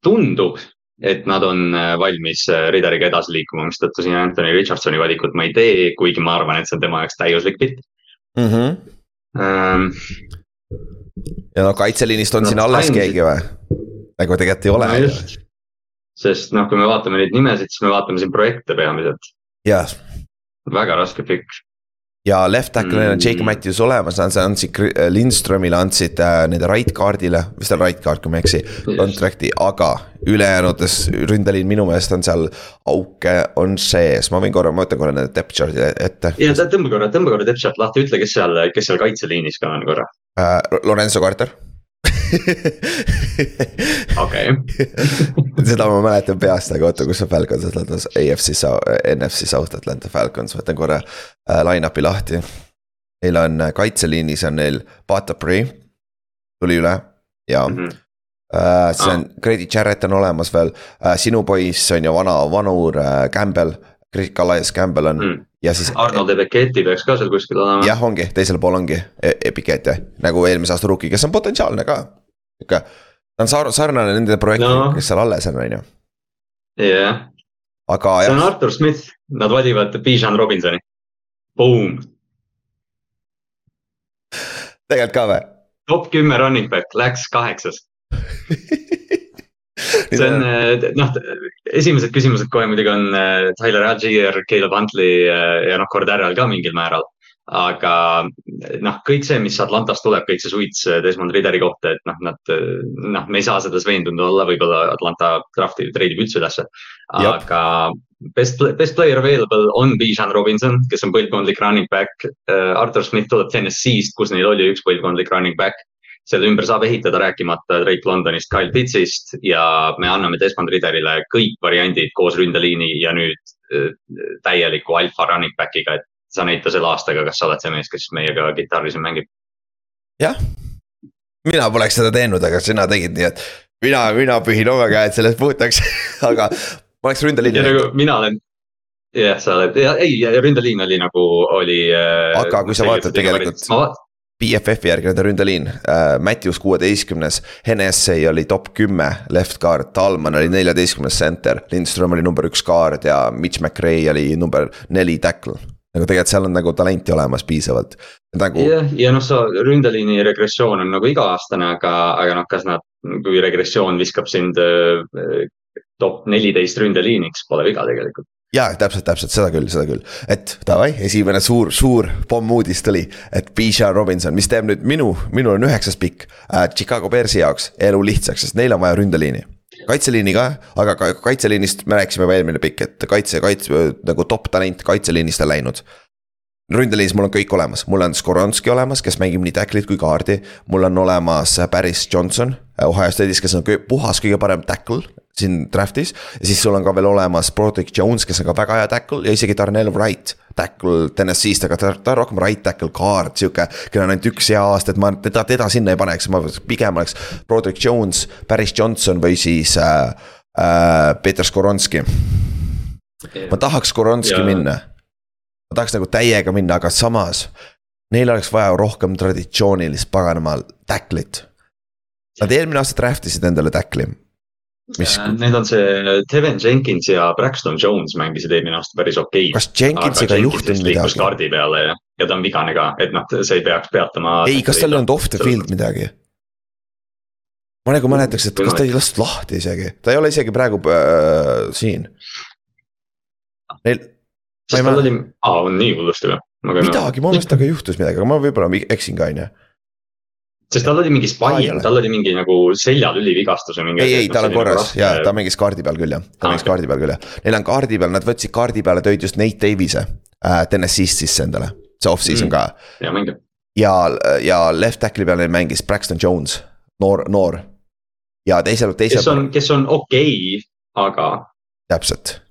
tundub, et nad on valmis Ridderiga edasi liikuma, mistõttu siin Anthony Richardsoni valikut ma ei tee, kuigi ma arvan, et see on tema jaoks täiuslik bitt mm. -hmm ja no kaitseliinist on no, siin alles ainult... keegi või? nagu tegelikult ei ole no. sest noh, kui me vaatame neid nimesid, siis me vaatame siin projekte peamiselt. jah. väga raske pikk. ja left tackle'il on Jake mm. Matthews olemas, nad andsid Lindströmile andsid äh, nende right card'ile, vist on right card, kui ma ei eksi contract'i, aga ülejäänutes ründeliin minu meelest on seal auke on sees, ma võin korra, ma võtan korra need depth chart'i ette. ja tõmba korra, tõmba korra depth chart lahti, ütle, kes seal, kes seal kaitseliinis ka on korra äh,. Lorenzo Carter okei. seda ma mäletan peast, aga oota, kus on Falcons Atlantas, AFC, NFC South Atlanta Falcons, võtan korra äh, line-up'i lahti. Neil on äh, kaitseliinis on neil Batapri, tuli üle ja mm. -hmm. Uh, see on ah., Grady Jarrett on olemas veel uh,, sinu poiss on ju vana vanur uh, Campbell, Chris Calais Campbell on mm ja siis. Arnold Ebeketi peaks ka seal kuskil olema. jah, ongi, teisel pool ongi e Epiket nagu eelmise aasta rookie, kes on potentsiaalne ka. ikka, ta on sar sarnane nende projektidega no., kes seal alles on, on ju. jah. aga jah. see on Artur Smith, nad valivad Bijan Robinsoni, boom. tegelikult ka või? top kümme running back läks kaheksas see on eh, noh, esimesed küsimused kohe muidugi on eh, Tyler Algier, Caleb Huntley eh, ja noh, Cordarel ka mingil määral. aga noh, kõik see, mis Atlantast tuleb, kõik see suits Desmond Ridderi kohta, et noh, nad noh, me ei saa selles veendunud olla, võib-olla Atlanta drafti treidib üldse ülesse. aga best, best player available on Bijan Robinson, kes on põlvkondlik running back. Artur Smith tuleb TNS-ist, kus neil oli üks põlvkondlik running back selle ümber saab ehitada, rääkimata Drake Londonist, Kyle Pittsist ja me anname Desmond Ridderile kõik variandid koos ründeliini ja nüüd äh, täieliku alfa running back'iga, et sa näita selle aastaga, kas sa oled see mees, kes meiega kitarri siin mängib. jah, mina poleks seda teinud, aga sina tegid nii, et mina, mina pühin oma käed sellest puhtaks aga ma oleks ründeliini. nagu mina olen jah, sa oled, ei, ründeliin oli nagu, oli. Äh, aga kui sa vaatad tegelikult. ma vaatan BFF-i järgi nende ründeliin. Äh,, Matthews kuueteistkümnes, Hennessy oli top kümme left guard, Talman oli neljateistkümnes center, Lindström oli number üks guard ja Mitch McRae oli number neli tackle. nagu tegelikult seal on nagu talenti olemas piisavalt. Nagu.... jah, ja noh, sa ründeliini regressioon on nagu iga-aastane, aga, aga noh, kas nad, kui regressioon viskab sind äh, top neliteist ründeliiniks, pole viga tegelikult jaa, täpselt, täpselt, seda küll, seda küll. et davai, esimene suur, suur pommuudis tuli, et Bijan Robinson, mis teeb nüüd minu, minul on üheksas pikk äh,. Chicago Bearsi jaoks elu lihtsaks, sest neil on vaja ründeliini. kaitseliini ka, aga ka kaitseliinist me rääkisime juba eelmine pikk, et kaitse, kaitse nagu top talent kaitseliinist on läinud ründeliinis mul on kõik olemas, mul on Skoronski olemas, kes mängib nii tackle'it kui kaardi. mul on olemas Paris Johnson, Ohio State'is, kes on puhas kõige parem tackle siin draft'is. ja siis sul on ka veel olemas Broderick Jones, kes on ka väga hea tackle ja isegi Darnell Wright. Tackle TNS-ist, aga ta, ta on rohkem right tackle guard, sihuke, kellel on ainult üks hea aasta, et ma teda, teda sinna ei paneks, ma pigem oleks Broderick Jones, Paris Johnson või siis äh, äh, Peter Skoronski. ma tahaks Skoronski ja. minna. ma tahaks nagu täiega minna, aga samas neil oleks vaja rohkem traditsioonilist paganama tackle'it. Nad eelmine aasta draft isid endale tackle'i mis, Äh, Need on see Devin Jenkins ja Braxton Jones mängisid eelmine aasta päris okei kas Jenkinsiga ei juhtunud midagi? kaardi peale ja, ja ta on vigane ka, et noh, see ei peaks peatama. ei, kas tal ei olnud off the field midagi? ma nagu mäletaks, et kas ta ei lastud lahti isegi, ta ei ole isegi praegu äh, siin. Neil, sest tal oli, aa, on nii hullusti või? midagi, mu meelest temaga juhtus midagi, aga ma võib-olla eksin ka, on ju. Sest tal oli mingi ole., tal oli mingi nagu seljalüli vigastus või mingi. ei, ei, tal on korras ja ta mängis kaardi peal küll jah, ta Aa, mängis okei. kaardi peal küll jah. Neil on kaardi peal, nad võtsid kaardi peale, tõid just Nate Davis'e äh, TNS-ist sisse endale, see off-season Mm. ka. ja mängib. ja, ja left tackle'i peal neil mängis Braxton Jones, noor, noor. ja teisel, teisel kes on, kes on okei okay,, aga täpselt.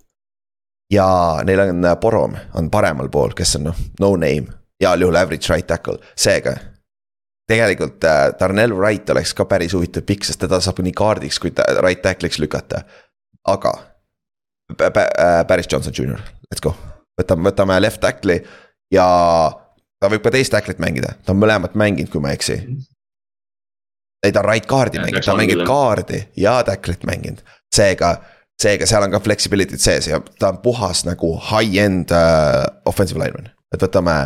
ja neil on Borom on paremal pool, kes on noh, no name, heal juhul average right tackle, seega. Tegelikult äh, Darnell Wright oleks ka päris huvitav pikk, sest teda saab nii kaardiks kui ta- right tackle'iks lükata. aga Pä- Pä- äh, Paris Johnson Jr, let's go, võtame, võtame left tackle'i ja ta võib ka teist tackle'it mängida, ta on mõlemat mänginud, kui ma ei eksi. ei, ta on right guard'i Ja, mänginud, ta küll, kaardi ja tackle'it mänginud, seega seega seal on ka flexibility't sees ja ta on puhas nagu high-end uh, offensive lineman, et võtame,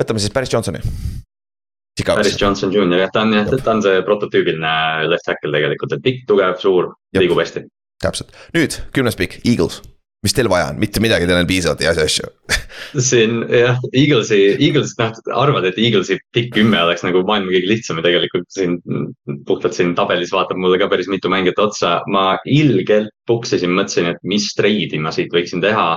võtame siis Paris Johnsoni. Paris Johnson Jr jah, ta on jah, ta on see prototüübiline left tackle tegelikult, et pikk, tugev, suur, liigub hästi. täpselt, nüüd kümnes pikk, Eagles, mis teil vaja on, mitte midagi, teil on piisavalt heasi asju. siin jah, Eaglesi, Eagles, noh, arvad, et Eaglesi pikk kümme oleks nagu maailma kõige lihtsam ja tegelikult siin puhtalt siin tabelis vaatab mulle ka päris mitu mängijat otsa. ma ilgelt puksisin, mõtlesin, et mis treidi ma siit võiksin teha.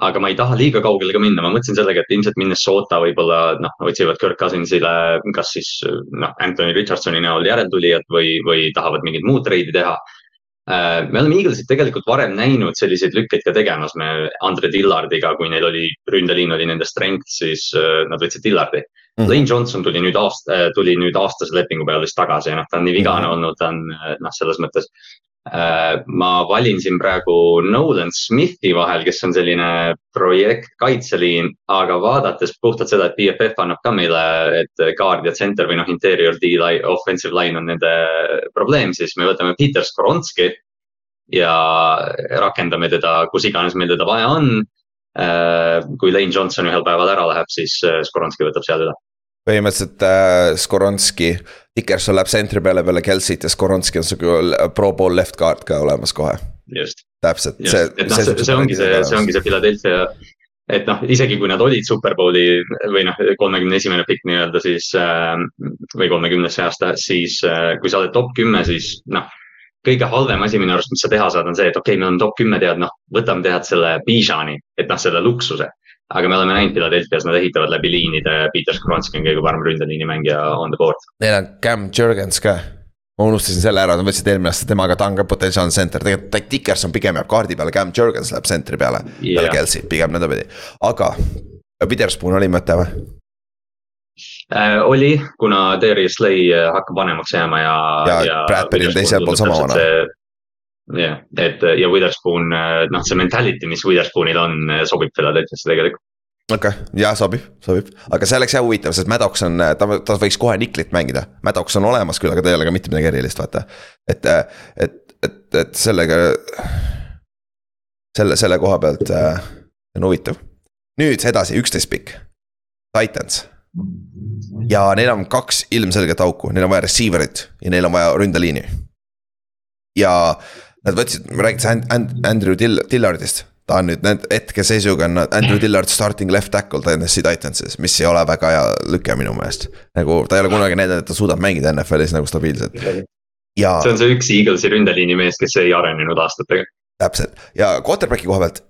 Aga ma ei taha liiga kaugele ka minna, ma mõtlesin sellega, et ilmselt Minnesota võib-olla noh, otsivad Kirk Cousinsile, kas siis noh, Anthony Richardsoni näol järeltulijat või, või tahavad mingit muud treidi teha Äh, me oleme Eaglesit tegelikult varem näinud selliseid lükkeid ka tegemas, me Andre Dillardiga, kui neil oli, ründeliin oli nende strength, siis äh, nad võtsid Dillardi mm. -hmm. Lane Johnson tuli nüüd aasta, tuli nüüd aastase lepingu peale vist tagasi ja noh, ta on nii vigane Mhm. mm -hmm. olnud, ta on noh, selles mõttes. Ma valin siin praegu Nolan Smithi vahel, kes on selline projekt kaitseliin, aga vaadates puhtalt seda, et BFF annab ka meile, et guard ja center või noh, interior D-line, offensive line on nende probleem, siis me võtame Peter Skoronski ja rakendame teda kus iganes meil teda vaja on. kui Lane Johnson ühel päeval ära läheb, siis äh, Skoronski võtab seal üle. Põhimõtteliselt äh, Skoronski, Dickerson läheb sentri peale peale Kelsit ja Skoronski on sihuke pro pool left guard ka olemas kohe. täpselt, just, et noh, see, see ongi see, see ongi see Philadelphia. et noh, isegi kui nad olid superbowli või noh, kolmekümne esimene pikk nii-öelda siis äh, või kolmekümnes see aasta, siis äh, kui sa oled top kümme, siis noh kõige halvem asi minu arust, mis sa teha saad, on see, et okei okay,, meil on top kümme tead, noh, võtame tead selle Bijani, et noh, selle luksuse. Aga me oleme näinud Philadelphia's, nad ehitavad läbi liinide, Peter Skronski on kõige parem ründeliini mängija on the board. Neil on Cam Jurgens ka. ma unustasin selle ära, nad võtsid eelmine aasta temaga, ta on ka potentsiaalne center, tegelikult Dickerson pigem jääb kaardi peale, Cam Jurgens läheb centri peale yeah.. peale Kelsey, pigem nõndapidi, aga Witherspoon oli mõte või? Äh, oli, kuna Darius Slay äh, hakkab vanemaks jääma ja. ja, ja Bradbury on teisel pool sama vana. Jah, et ja Witherspoon, noh, see mentality, mis Witherspoonil on, sobib Philadelphiasse tegelikult okei okay., jah, sobib, sobib, aga see oleks jah huvitav, sest Maddox on, ta, ta võiks kohe Niclit mängida. Maddox on olemas küll, aga ta ei ole ka mitte midagi erilist, vaata. et, et, et, et sellega, selle, selle koha pealt äh, on huvitav. nüüd edasi, üksteist pikk, Titans. ja neil on kaks ilmselget auku, neil on vaja receiver'it ja neil on vaja ründeliini. ja nad võtsid, räägitakse And, And, Andrew Dill, Dillardist ta on nüüd hetkeseisuga on Andrew Dillard starting left tackle TNS-i Titansis, mis ei ole väga hea lüke minu meelest. nagu ta ei ole kunagi näidanud, et ta suudab mängida NFL-is nagu stabiilselt. ja. see on see üks Eaglesi ründeliini mees, kes ei arenenud aastatega. täpselt ja quarterback'i koha pealt.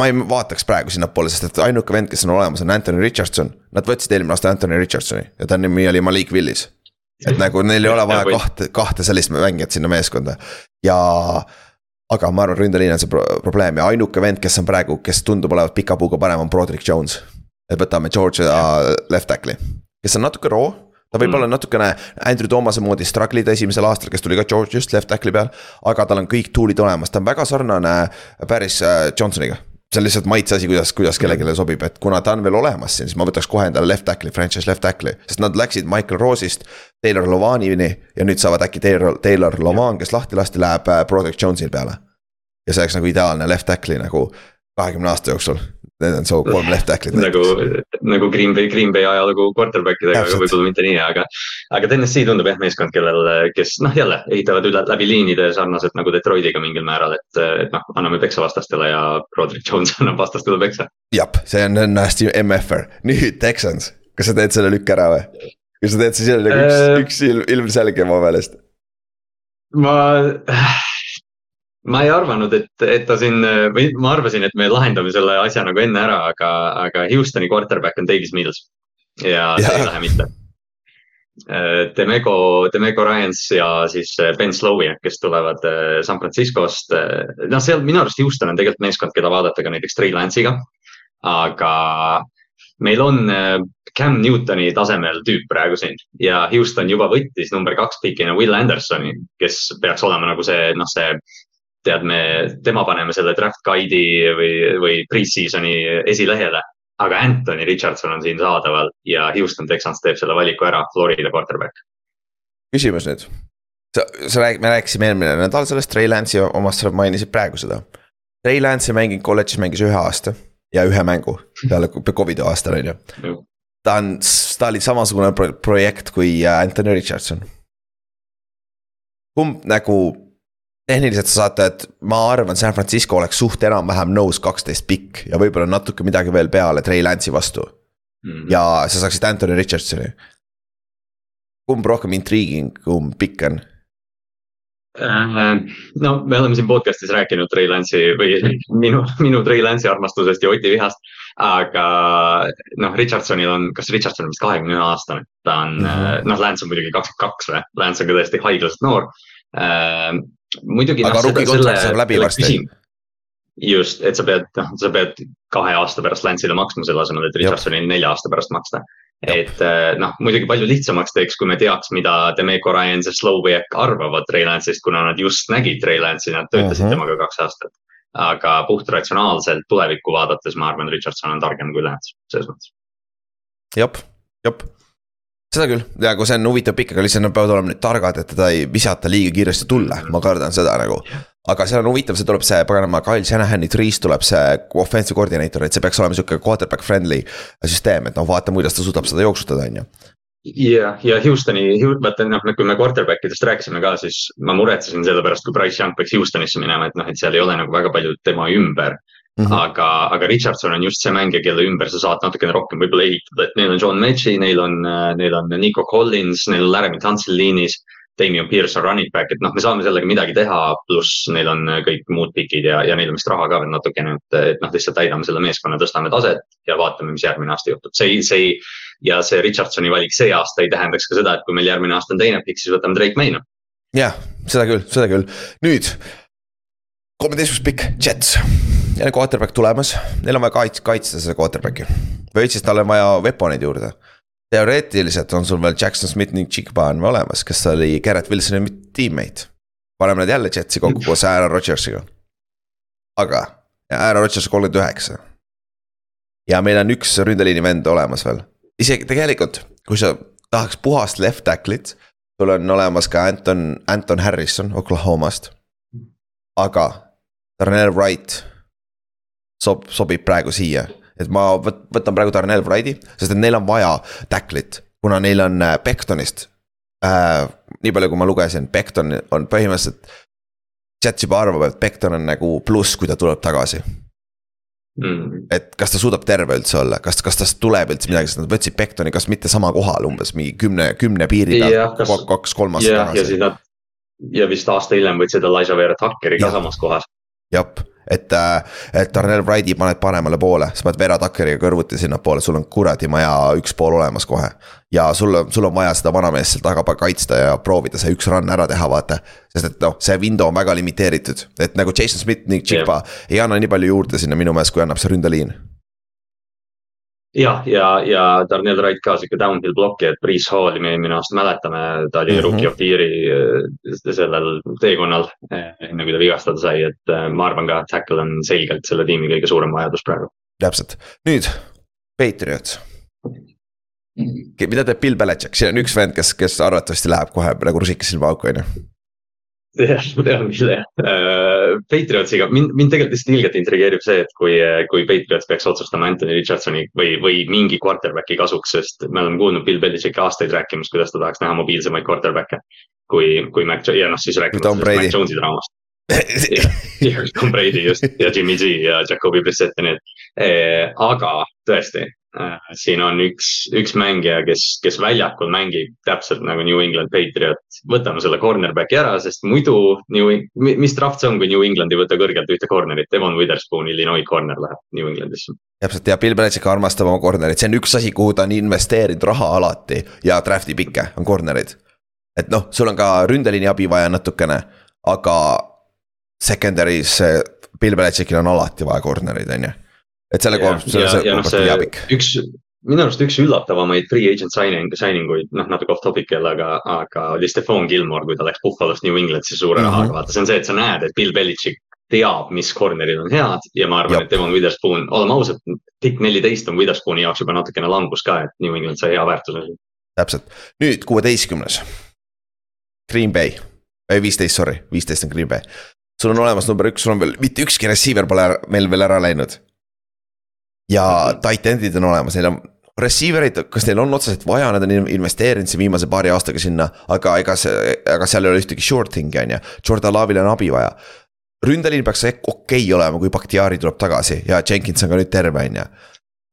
ma ei vaataks praegu sinnapoole, sest et ainuke vend, kes on olemas, on Anthony Richardson. Nad võtsid eelmine aasta Anthony Richardsoni ja ta nimi oli Malik Willis. et nagu neil ei ole vaja kahte, kahte sellist mängijat sinna meeskonda ja aga ma arvan, ründeliin on see pro probleem ja ainuke vend, kes on praegu, kes tundub olevat pika puuga parem, on Broderick Jones. et võtame Georgia left tackle'i, kes on natuke roo. ta võib mm. olla natukene Andrew Thomas'e moodi struggle ida esimesel aastal, kes tuli ka Georgiast left tackle'i peal. aga tal on kõik tool'id olemas, ta on väga sarnane päris Johnsoniga. See on lihtsalt maitse asi, kuidas, kuidas kellelegi sobib, et kuna ta on veel olemas siin, siis ma võtaks kohe endale left tackle'i, franchise left tackle'i. sest nad läksid Michael Rose'ist Taylor Lovanini ja nüüd saavad äkki Taylor, Taylor Lovan, kes lahti lasti, läheb äh, Broderick Jones'il peale. ja see oleks nagu ideaalne left tackle'i nagu kahekümne aasta jooksul Need on su kolm left tackle'it. nagu, nagu Green Bay, Green Bay ajalugu quarterback idega, aga võib-olla mitte nii, aga. aga TNS-i tundub jah meeskond, kellel, kes noh, jälle ehitavad üle läbi liinide sarnaselt nagu Detroitiga mingil määral, et, et noh, anname peksa vastastele ja Roderick Jones annab vastastele peksa. jah, see on hästi MF-er, nüüd Texans, kas sa teed selle lükke ära või? kas sa teed, siis jälle nagu üks äh,, üks ilm, ilmselge mu meelest. ma ma ei arvanud, et, et ta siin või ma arvasin, et me lahendame selle asja nagu enne ära, aga, aga Houstoni quarterback on Davis Mills. ja, ja. see ei lähe mitte. Demego, Demego Ryans ja siis Ben Slowey, kes tulevad äh, San Franciscost. noh, seal minu arust Houston on tegelikult meeskond, keda vaadata ka näiteks Trey Lance'iga. aga meil on äh, Cam Newtoni tasemel tüüp praegu siin ja Houston juba võttis number kaks pikina Will Andersoni, kes peaks olema nagu see, noh, see tead, me, tema paneme selle draft guide'i või, või pre-season'i esilehele. aga Anthony Richardson on siin saadaval ja Houston Texans teeb selle valiku ära, Florida quarterback. küsimus nüüd. sa, sa räägid, me rääkisime eelmine nädal sellest Trey Lance'i omast, sa mainisid praegu seda. Trey Lance ei mänginud kolledžis, mängis ühe aasta ja ühe mängu peale Covidi aastal on ju. ta on, ta oli samasugune projekt kui äh, Anthony Richardson. kumb nagu tehniliselt sa saate, et ma arvan, San Francisco oleks suht enam-vähem nõus kaksteist pikk ja võib-olla natuke midagi veel peale Trey Lance'i vastu mm. -hmm. ja sa saaksid Anthony Richardsoni. kumb rohkem intriguing, kumb pikk on? Äh, no me oleme siin podcast'is rääkinud Trey Lance'i või minu, minu Trey Lance'i armastusest ja Oti vihast. aga noh, Richardsonil on, kas Richardson on vist kahekümne ühe aastane, ta on mm -hmm. noh, Lance on muidugi kakskümmend kaks või, Lance on ka tõesti haiglaselt noor äh, muidugi. aga no, rookie kontrakt saab läbi varsti. just, et sa pead, noh, sa pead kahe aasta pärast Lance'ile maksma selle asemel, et Richardsonile nelja aasta pärast maksta. et eh, noh, muidugi palju lihtsamaks teeks, kui me teaks, mida Demeco Ryans ja Slowik arvavad Trey Lance'ist, kuna nad just nägid Trey Lance'i, nad töötasid uh mhm. -huh. temaga kaks aastat. aga puht ratsionaalselt tulevikku vaadates, ma arvan, Richardson on targem kui Lance, selles mõttes. jep, jep seda küll. Ja kui see on huvitav pikk, aga lihtsalt nad peavad olema nüüd targad, et teda ei visata liiga kiiresti tulle, ma kardan seda nagu. aga seal on huvitav, see tuleb see paganama Kyle Shanahan'i triis tuleb see offensive coordinator, et see peaks olema sihuke quarterback friendly süsteem, et noh, vaatame, kuidas ta suudab seda jooksutada, on ju ja, ja Houstoni, vaata noh, kui me quarterback idest rääkisime ka, siis ma muretsesin selle pärast, kui Price Young peaks Houstonisse minema, et noh, et seal ei ole nagu väga palju tema ümber Mm -hmm. aga, aga Richardson on just see mängija, kelle ümber sa saad natukene rohkem võib-olla ehitada, et neil on John Metsi, neil on, neil on Nico Collins, neil on Laramie Tunsil liinis. Damien Pierce on running back, et noh, me saame sellega midagi teha, pluss neil on kõik muud pikid ja, ja neil on vist raha ka veel natukene, et, et noh, lihtsalt täidame selle meeskonna, tõstame taset ja vaatame, mis järgmine aasta juhtub, see ei, see ei. ja see Richardsoni valik see aasta ei tähendaks ka seda, et kui meil järgmine aasta on teine pikk, siis võtame Drake May'na. jah, seda küll, seda küll, nüüd kolmeteistkümnes pikk, Jets jälle quarterback tulemas, neil on vaja kaits-, kaitsta seda quarterback'i. või siis tal on vaja weapon'id juurde. teoreetiliselt on sul veel Jackson Smith ning Chigba on olemas, kes oli Garrett Wilsoni tiimmate. paneme nad jälle Jetsi kokku koos Aaron Rodgersiga. aga, Aaron Rodgers kolmkümmend üheksa. ja meil on üks ründeliini vend olemas veel, isegi tegelikult, kui sa tahaks puhast left tackle'it. sul on olemas ka Anton, Anton Harrison Oklahomast. aga Darnell Wright sob-, sobib praegu siia. et ma võt-, võtan praegu Darnell Wrighti, sest et neil on vaja tacklit, kuna neil on äh, Bectonist äh,. nii palju, kui ma lugesin, Becton on põhimõtteliselt. Jets juba arvab, et Becton on nagu pluss, kui ta tuleb tagasi mm.. et kas ta suudab terve üldse olla, kas, kas tast tuleb üldse midagi, sest nad võtsid Bectoni, kas mitte sama kohal umbes mingi kümne, kümne piiri peal kaks-kolm aastat tagasi. ja siis nad ja vist aasta hiljem võtsid Elijah Vera Tuckeri ka samas kohas. jah, et, äh, et Darnell Wrighti paned paremale poole, sa paned Vera Tuckeriga kõrvuti sinnapoole, sul on kuradi maja üks pool olemas kohe. ja sul, sul on vaja seda vanameest seal taga kaitsta ja proovida see üks run ära teha, vaata. sest et noh, see window on väga limiteeritud, et nagu Jason Smith ning Chigba yeah. ei anna nii palju juurde sinna minu meelest, kui annab see ründeliin jah, ja, ja, ja Darnell Wright ka sihuke downhill blokki, et Priis Halli me eelmine aasta mäletame, ta oli mm -hmm. rookie of the year'i äh, sellel teekonnal. enne kui ta vigastada sai, et äh, ma arvan ka, et tackle on selgelt selle tiimi kõige suurem vajadus praegu. täpselt, nüüd Patriots mida teeb Bill Belichik, siin on üks vend, kes, kes arvatavasti läheb kohe nagu rusikas silma auku, on ju jah, ma tean uh,. Patriotsiga, mind, mind tegelikult lihtsalt ilgelt intrigeerib see, et kui, kui Patriots peaks otsustama Anthony Richardsoni või, või mingi quarterback'i kasuks, sest me oleme kuulnud Bill Belichicki aastaid rääkimas, kuidas ta tahaks näha mobiilsemaid quarterback'e. kui, kui Mac ja noh, siis rääkima Mac Jones'i draamast ja Tom Brady just ja Jimmy G ja Jacobi Brissett ja need aga tõesti, siin on üks, üks mängija, kes, kes väljakul mängib täpselt nagu New England Patriot. võtame selle cornerback'i ära, sest muidu New, mis draft see on, kui New England ei võta kõrgelt ühte corner'it, Devon Witherspoon, Illinois corner läheb New Englandisse. täpselt ja Bill Belichik armastab oma corner'it, see on üks asi, kuhu ta on investeerinud raha alati ja draft'i pikke on corner'id. et noh, sul on ka ründeliini abi vaja natukene, aga secondary's Bill Belichikil on alati vaja corner'id, on ju et selle koha pealt, selle, selle koha pealt on jääbik. üks, minu arust üks üllatavamaid free agent signing, signing uid, noh natuke off topic jälle, aga, aga oli Stefan Gilmore, kui ta läks Buffalost New Englandisse suure mm -hmm. rahaga, vaata, see on see, et sa näed, et Bill Belichik teab, mis corner'id on head ja ma arvan, et Devon Witherspoon, oleme ausad, pikk neliteist on Witherspooni jaoks juba natukene langus ka, et New England sai hea väärtuse. täpselt, nüüd kuueteistkümnes. Green Bay, ei viisteist, sorry, viisteist on Green Bay. sul on olemas number üks, sul on veel, mitte ükski receiver pole meil veel ära läinud ja tight end'id on olemas, neil on receiver eid, kas neil on otseselt vaja, nad on investeerinud siin viimase paari aastaga sinna, aga ega see, aga seal ei ole ühtegi short thing'i on ju, Jordan Love'il on abi vaja. ründeliin peaks okei okay olema, kui Bakhtiari tuleb tagasi ja Jenkins on ka nüüd terve, on ju.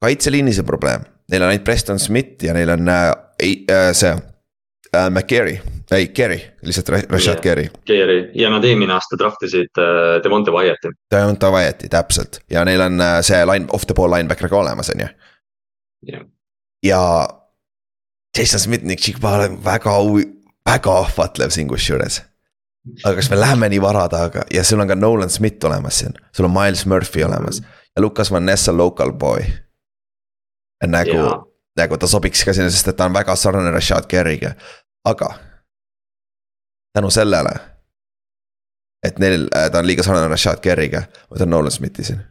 kaitseliinis on probleem, neil on ainult Preston Smith ja neil on äh, äh, see äh, McCary, ei Kerry, lihtsalt Rashad Kerry. Kerry ja nad eelmine aasta draft isid äh, Devonte Wyatt'i. Devonte Wyatt'i, täpselt ja neil on äh, see line, off the ball linebacker ka olemas, on ju. ja Jason Smith, Nick Chigba on väga, väga ahvatlev siin kusjuures. aga kas me läheme nii vara taga ja sul on ka Nolan Smith olemas siin, sul on Miles Murphy olemas ja Lukas Van Nessa local boy. nagu nagu ta sobiks ka sinna, sest et ta on väga sarnane Rashad Kerriga, aga. tänu sellele, et neil, äh, ta on liiga sarnane Rashad Kerriga, ma võtan Nolan Smithi siin.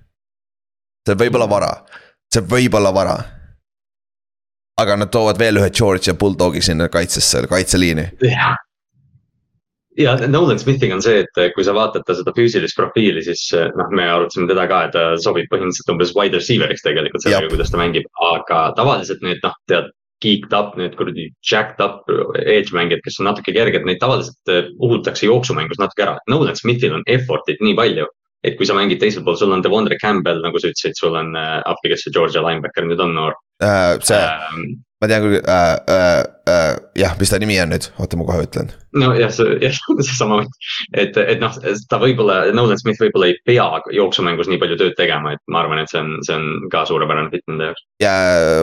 see võib olla vara, see võib olla vara. aga nad toovad veel ühe Georgia Bulldogi sinna kaitsesse, kaitseliini. jah ja Nolan Smithiga on see, et kui sa vaatad ta seda füüsilist profiili, siis noh, me arutasime teda ka, et ta sobib põhimõtteliselt umbes wide receiver'iks tegelikult sellega, kuidas ta mängib, aga tavaliselt need noh, tead. Geeked up, need kuradi jacked up edge mängijad, kes on natuke kerged, neid tavaliselt eh, uhutakse jooksumängus natuke ära. Nolan Smithil on effort'it nii palju, et kui sa mängid teisel pool, sul on Devondre Campbell, nagu sa ütlesid, sul on äh,, appi, kes see Georgia linebacker nüüd on noor äh,. see ähm,, ma tean küll äh,, äh, äh, jah, mis ta nimi on nüüd, oota, ma kohe ütlen. nojah, see, jah, seesama, et, et noh, ta võib-olla, Nolan Smith võib-olla ei pea jooksumängus nii palju tööd tegema, et ma arvan, et see on, see on ka suurepärane fit nende jaoks. ja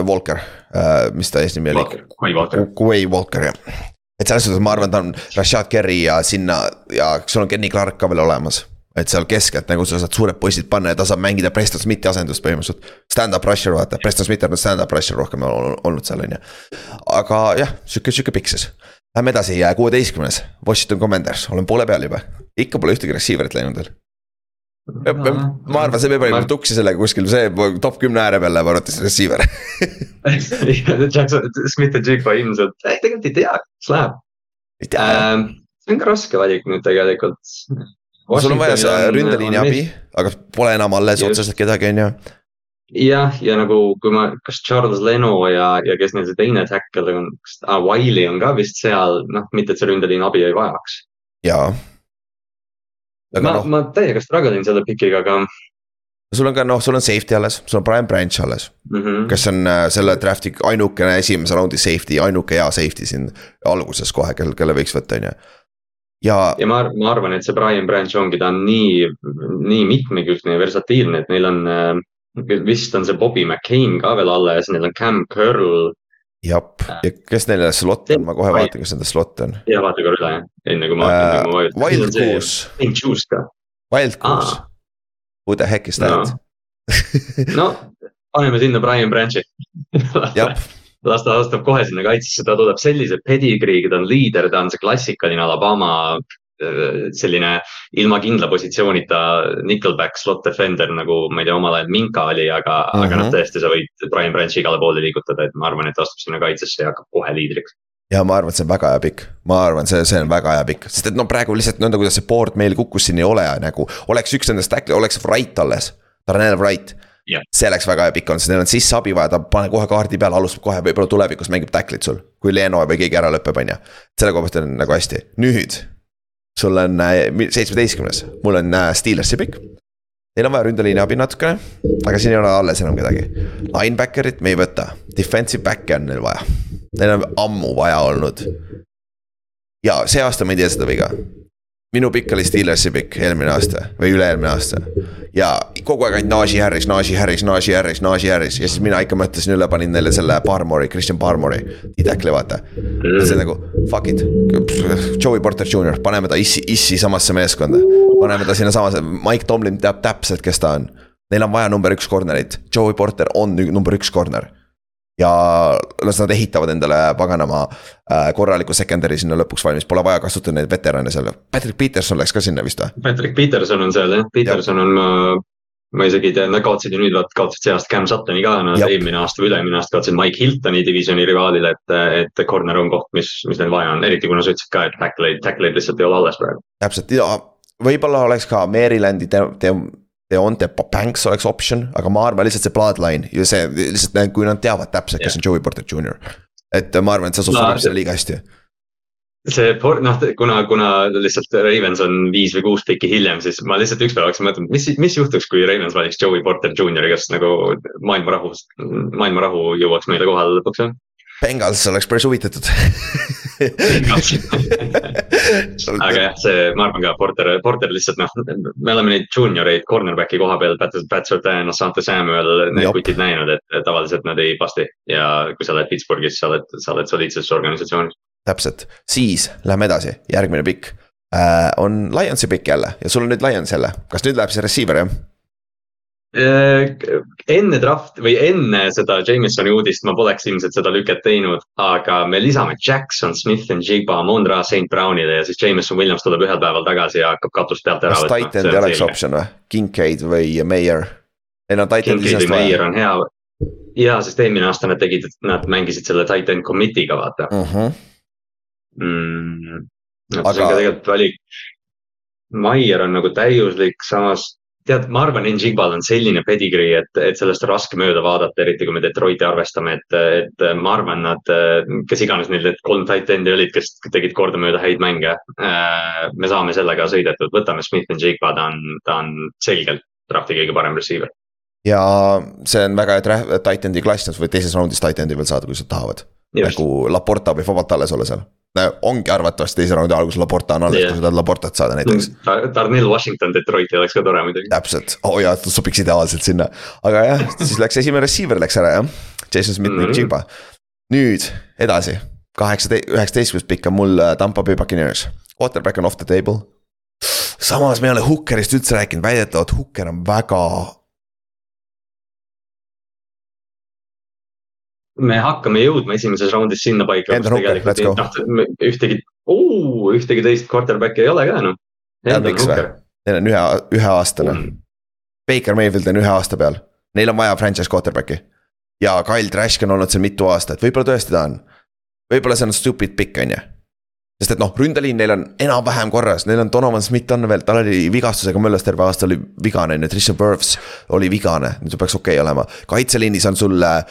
Walker äh,, mis ta eesnimi oli? Quay Walker. Quay Walker, jah. et selles suhtes ma arvan, ta on Rashad Kerry ja sinna ja sul on Kenny Clark ka veel olemas et seal keskelt nagu sa saad suured poisid panna ja ta saab mängida Preston Smithi asendust põhimõtteliselt. Stand-up rusher vaata, Preston Smith on stand-up rusher rohkem olnud seal on ju. aga jah, sihuke, sihuke pikk siis. Lähme edasi, kuueteistkümnes, Washington Commanders, olen poole peal juba, ikka pole ühtegi receiver'it läinud veel. ma arvan, see peab olema tuksi sellega kuskil, see top kümne ääre peal läheb arvates receiver Jackson, Smith ja Jigba ilmselt, tegelikult ei tea, kas läheb. Ähm, see on ka raske valik nüüd tegelikult sul on vaja ründeliini abi, aga pole enam alles otseselt kedagi, on ju. jah, ja nagu kui ma, kas Charles Leno ja, ja kes neil see teine tackle on, kas ah, Wiley on ka vist seal, noh, mitte et see ründeliin abi ei vajaks. jaa. ma no., ma täiega struggle in selle pikiga, aga sul on ka noh, sul on safety alles, sul on Brian Branch alles mm. -hmm. kes on äh, selle draft'i ainukene esimese raundi safety, ainuke hea safety siin alguses kohe, kel, kelle võiks võtta, on ju ja. ja ma, ma arvan, et see Brian Branch ongi, ta on nii, nii mitmekülgne ja versatiilne, et neil on äh, vist on see Bobby McCain ka veel alles, neil on Cam Curl. jah, ja kes neil slot on, ma kohe vaatan, kas nende slot on. ja vaata korra üle, enne kui ma äh,. Wild Goose. Saint Juice ka. Wild Goose, who the heck is that? no, no paneme sinna Brian Branch'i las ta astub kohe sinna kaitsesse, ta tuleb sellise pedigree'ga, ta on liider, ta on see klassikaline Alabama äh, selline ilma kindla positsioonita nickelback slot defender nagu ma ei tea, omal ajal Minka oli, aga mm, -hmm. aga noh, mhm. tõesti, sa võid Brian Branch'i igale poole liigutada, et ma arvan, et ta astub sinna kaitsesse ja hakkab kohe liidriks ja ma arvan, et see on väga hea pikk, ma arvan, see, see on väga hea pikk, sest et no praegu lihtsalt nõnda, kuidas see board meil kukkus, siin ei ole nagu, oleks üks nendest äkki, oleks Wright alles. Darnell Wright yeah., see oleks väga pikk olnud, sest neil on sisse abi vaja, ta pane kohe kaardi peale, alustab kohe, võib-olla tulevikus mängib tacklit sul. kui Leno või keegi ära lõpeb, on ju, selle koha pealt on nagu hästi, nüüd. sul on äh, seitsmeteistkümnes, mul on äh, Steelersi pikk. Neil on vaja ründeliini abi natukene, aga siin ei ole alles enam kedagi. Linebacker'it me ei võta, defensive back'e on neil vaja, neil on ammu vaja olnud. ja see aasta ma ei tee seda viga, minu pikk oli Steelersi pikk eelmine aasta või üle-eelmine aasta. ja kogu aeg ainult Najee Harris, Najee Harris, Najee Harris, Najee Harris ja siis mina ikka mõtlesin üle, panin neile selle Barmori, Christian Barmori. T-Tackli vaata, see on nagu fuck it, Joey Porter Jr, paneme ta issi, issi samasse meeskonda. paneme ta sinna samasse, Mike Tomlin teab täpselt, kes ta on. Neil on vaja number üks corner'it, Joey Porter on number üks corner ja las nad ehitavad endale paganama äh, korraliku secondary sinna lõpuks valmis, pole vaja kasutada neid veterane seal. Patrick Peterson läks ka sinna vist või? Patrick Peterson on seal jah, Peterson on ma, ma isegi ei tea, nad kaotasid ju nüüd, vaat kaotasid see aasta Cam Suttoni ka, nad eelmine aasta või üle-eelmine aasta kaotasid Mike Hiltoni divisioni rivaalile, et, et corner on koht, mis, mis neil vaja on, eriti kuna sa ütlesid ka, et tackle'id, tackle'id lihtsalt ei ole alles praegu. täpselt. Ja võib-olla oleks ka Marylandi te-, te-, Deonte Banks oleks optsioon, aga ma arvan lihtsalt see bloodline ja see lihtsalt kui nad teavad täpselt, kes on Joey Porter Jr. et ma arvan, et see sobib no, sinna liiga hästi. see noh, kuna, kuna lihtsalt Ravens on viis või kuus pikki hiljem, siis ma lihtsalt ükspäev hakkasin mõtlema, mis, mis juhtuks, kui Ravens valiks Joey Porter Jr, kes nagu maailma rahust, maailma rahu jõuaks meile kohale lõpuks jah Bengals oleks päris huvitatud. Aga jah, see, ma arvan ka Porter, Porter lihtsalt noh, me oleme neid juunioreid cornerback'i koha peal, Pat, Surtain, Asante Samuel, need kutid näinud, et tavaliselt nad ei pasti. ja kui sa oled Pittsburghis, sa oled, sa oled soliidses organisatsioonis. täpselt, siis lähme edasi, järgmine pikk. Äh, on Lionsi pikk jälle. Ja sul on nüüd Lions jälle, kas nüüd läheb see receiver jah? Äh, enne draft või enne seda Jamesoni uudist ma poleks ilmselt seda lüket teinud, aga me lisame Jackson, Smith and Jigba, Mondra, St Brownile ja siis Jameson Williams tuleb ühel päeval tagasi ja hakkab katust pealt ära võtma. kas Titan ei oleks optsioon või, Kincaid või Meyer? ei no Titan või Meyer on hea. ja, sest eelmine aasta nad tegid, nad mängisid selle Titan committee'ga vaata uh. Mhm. -huh. Mm, aga... tegelikult valik. Maier on nagu täiuslik, samas tead, ma arvan, Njigbal on selline pedigree, et, et sellest on raske mööda vaadata, eriti kui me Detroiti arvestame, et, et ma arvan, nad, kes iganes neil need kolm tight end'i olid, kes tegid kordamööda häid mänge. me saame sellega sõidetud, võtame Smith Njigba, ta on, ta on selgelt drafti kõige parem receiver. ja see on väga hea tight end'i klass, nad võivad teises raundis tight end'i veel saada, kui nad tahavad. nagu Laporta võib vabalt alles olla seal ongi arvatavasti teise raundi alguses Laporta on alles yeah., kui sa tahad Laportat saada näiteks mm,. Darnell Washington Detroiti oleks ka tore muidugi. täpselt, oo oh jaa, ta sobiks ideaalselt sinna, aga jah, siis läks esimene receiver läks ära jah, Jason Smith mm -hmm. Chiba. nüüd edasi, kaheksateist, üheksateistkümnes pikk on mul äh, Tampa Bay Buccaneers, quarterback on off the table. samas me ei ole Hookerist üldse rääkinud, väidetavalt Hooker on väga me hakkame jõudma esimeses raundis sinna paika, kus tegelikult noh, ühtegi, ühtegi teist quarterback'i ei ole ka või? Neil on ühe, üheaastane mm.. Baker Mayfield on ühe aasta peal, neil on vaja franchise quarterback'i. ja Kyle Trask on olnud seal mitu aastat, võib-olla tõesti ta on. võib-olla see on stupid pick, on ju sest et noh, ründeliin neil on enam-vähem korras, neil on Donovan Smith on veel, tal oli vigastusega möllas terve aasta oli vigane, on ju, Trisha Burfs oli vigane, nüüd see peaks okei okay olema. kaitseliinis on sul äh,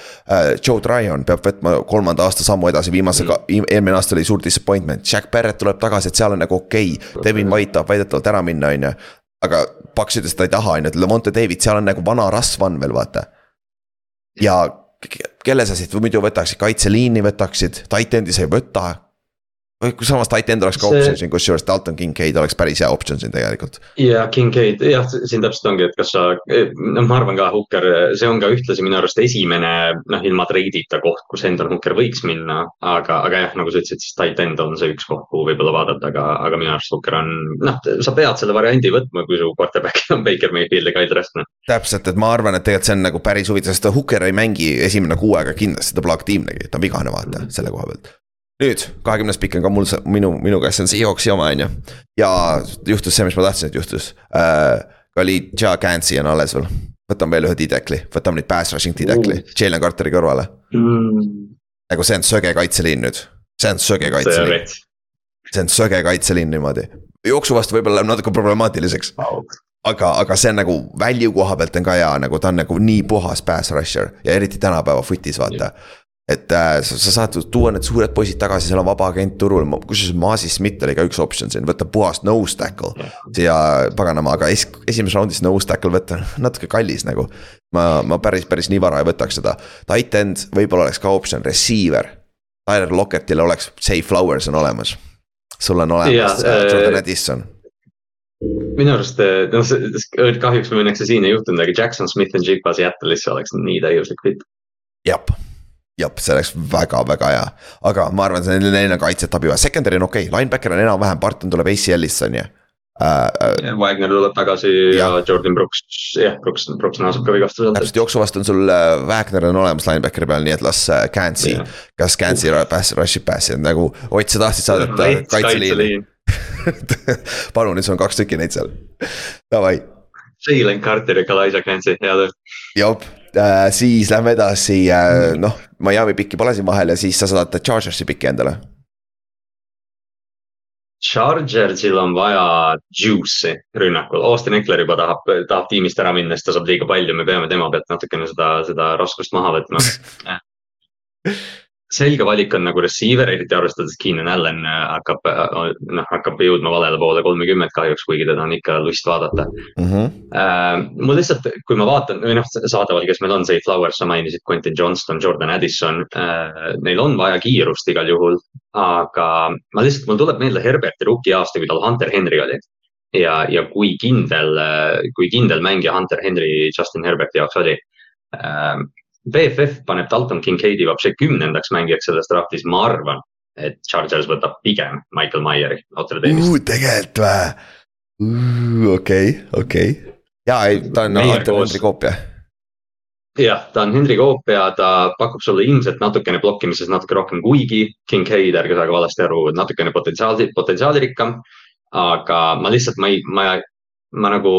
Joe Tryon peab võtma kolmanda aasta sammu edasi, viimase mm., eelmine aasta oli suur disappointment, Jack Barrett tuleb tagasi, et seal on nagu okei okay., Devin White tahab väidetavalt ära minna, on ju. aga Paks ütles, et ta ei taha, on ju, et Lemonte David, seal on nagu vana rasv on veel, vaata. ja kelle sa siit muidu võtaksid, kaitseliini võtaksid, titan'i sa ei võta samas tight end oleks ka See- optsioon siin, kusjuures Dalton Kincaid oleks päris hea optsioon siin tegelikult. ja Kincaid, jah, siin täpselt ongi, et kas sa, noh, ma arvan ka Hooker, see on ka ühtlasi minu arust esimene, noh, ilma treidita koht, kus Endon Hooker võiks minna. aga, aga jah, nagu sa ütlesid, siis tight end on see üks koht, kuhu võib-olla vaadata, aga, aga minu arust Hooker on, noh, sa pead selle variandi võtma, kui su quarterback on Baker Mayfield ja Kyle Trask, noh. täpselt, et ma arvan, et tegelikult see on nagu päris huvitav, sest Hooker ei mängi esimene kuu aega kindlasti, ta pole aktiivnegi, ta on vigane, vaata selle koha pealt. Nüüd kahekümnes pikk on ka mul, minu, minu käes on Seahawksi oma, on ju. ja juhtus see, mis ma tahtsin, et juhtus. Äh,. Khalid Ja Gansi on alles veel, võtame veel ühe D-tackli, võtame nüüd pass rushing D-tackli, Jalen Carteri kõrvale. nagu see on söge kaitseliin nüüd, see on söge see kaitseliin, see on söge kaitseliin niimoodi. jooksu vastu võib-olla läheb natuke problemaatiliseks. Aga, aga see on nagu value koha pealt on ka hea, nagu ta on nagu nii puhas pass rusher. Ja eriti tänapäeva foot'is vaata. Et äh, sa, sa saad tuua need suured poisid tagasi, seal on vaba agent turul, kusjuures Maasi Smith oli ka üks optsioon siin, võtta puhast nose tackle. ja paganama, aga es, esimeses raundis nose tackle võtta natuke kallis nagu. ma, ma päris, päris nii vara ei võtaks seda, tight end võib-olla oleks ka optsioon, receiver. Tyler Lockettile oleks, Say Flowers on olemas. sul on olemas Jaa, äh, Jordan Addison minu arust, noh, see kahjuks meil õnneks see siin ei juhtunud, aga Jackson Smith and Jigba Seattle'isse oleks nii täiuslik fit. jah, jah, see oleks väga-väga hea, aga ma arvan, see neil on kaitset abi vaja, secondary on okei okay., linebacker on enam-vähem, Barton tuleb ACL-isse on ju äh,. Wagner tuleb tagasi ja, ja Jordan Brooks, jah, Brooks, Brooks naaseb ka vigastuselt. täpselt jooksu vastu on sul äh, Wagner on olemas linebackeri peal, nii et las äh, Canci Jah. kas Canci pass, rush'ib pass'i, nagu Ott, sa tahtsid saadeta kaitseliini. palun, nüüd sul on kaks tükki neid seal, davai Jalen Carter ja Kalaisa Clancy, hea töö. jop äh,, siis lähme edasi äh,, noh, Miami pikki pole siin vahel ja siis sa saad Chargersi pikki endale. Chargersil on vaja juice'i rünnakul, Austin Eckler juba tahab, tahab tiimist ära minna, sest ta saab liiga palju, me peame tema pealt natukene seda, seda raskust maha võtma. selge valik on nagu receiver, eriti arvestades Keenan Allan äh, hakkab, noh hakkab jõudma valele poole kolmekümmet kahjuks, kuigi teda on ikka lust vaadata. Mm -hmm. Äh, mul lihtsalt, kui ma vaatan või noh, saadaval, kes meil on, Zay Flowers, sa mainisid Quentin Johnston, Jordan Addison äh,. Neil on vaja kiirust igal juhul, aga ma lihtsalt, mul tuleb meelde Herberti rookie aasta, kui tal Hunter Henry oli. ja, ja kui kindel, kui kindel mängija Hunter Henry Justin Herberti jaoks oli äh,. BFF paneb Dalton Kincaidi vapsi kümnendaks mängijaks selles draftis, ma arvan, et Chargers võtab pigem Michael Myeri Notre Dame'ist. uh,. tegelikult vä? okei, okei. ja ei, ta on koos- Henry koopia. jah, ta on Henry koopia, ta pakub sulle ilmselt natukene blokkimises natuke rohkem, kuigi Kincaid, ärge saage valesti aru, natukene potentsiaali, potentsiaalirikkam. aga ma lihtsalt, ma ei, ma, ma nagu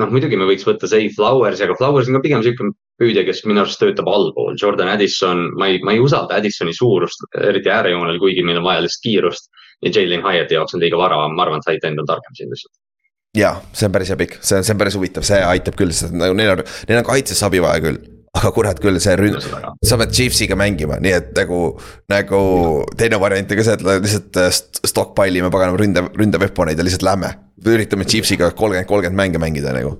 noh, muidugi me võiks võtta Zay Flowersi, aga Flowers on ka pigem sihuke püüdja, kes minu arust töötab allpool. Jordan Addison, ma ei, ma ei usalda Addisoni suurust, eriti äärejoonel, kuigi meil on vaja lihtsalt kiirust. ja Jalen Hyatt'i jaoks on liiga vara, ma arvan, et tight end on targem siin lihtsalt. ja see on päris hea pikk, see on, see on päris huvitav, see aitab küll, sest nagu neil on, neil on kaitses abi vaja küll. aga kurat küll, see ründ-, sa pead Chiefsiga mängima, nii et nagu, nagu teine variant on ka see, et lihtsalt äh, st- stockpile ime paganama ründe, ründeveponeid ja lihtsalt lähme. Üritame Chiefsiga kolmkümmend, kolmkümmend mänge mängida nagu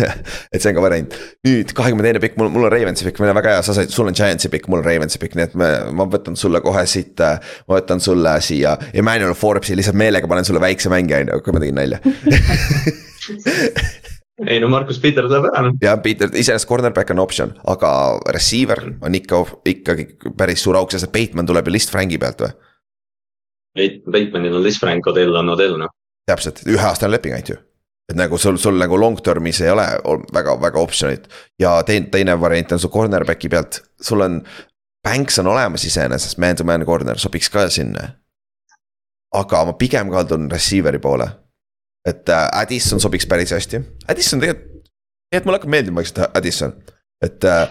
et see on ka variant. nüüd kahekümne teine pikk, mul, mul on Ravensi pikk, meil on väga hea, sa said, sul on Giantsi pikk, mul on Ravensi pikk, nii et me, ma võtan sulle kohe siit. ma võtan sulle siia Emmanuel Forbesi lihtsalt meelega panen sulle väikse mängija on ju, kui ma tegin nalja ei no Markus Peter tuleb ära noh. ja Peter, iseenesest cornerback on optsioon, aga receiver on ikka, ikkagi päris suur auk, sest Bateman tuleb ju list Franki pealt või? Batemanil on Liz Frank, Odell on Odell noh. täpselt, üheaastane leping ainult ju. et nagu sul, sul nagu long term'is ei ole ol- väga, väga optsioonit ja teine, teine variant on su cornerback'i pealt, sul on. Banks on olemas iseenesest, man to man corner sobiks ka sinna. aga ma pigem kaldun receiver'i poole. et äh, Addison sobiks päris hästi, Addison tegelikult, tegelikult mulle hakkab meeldima vaikselt Addison, et äh,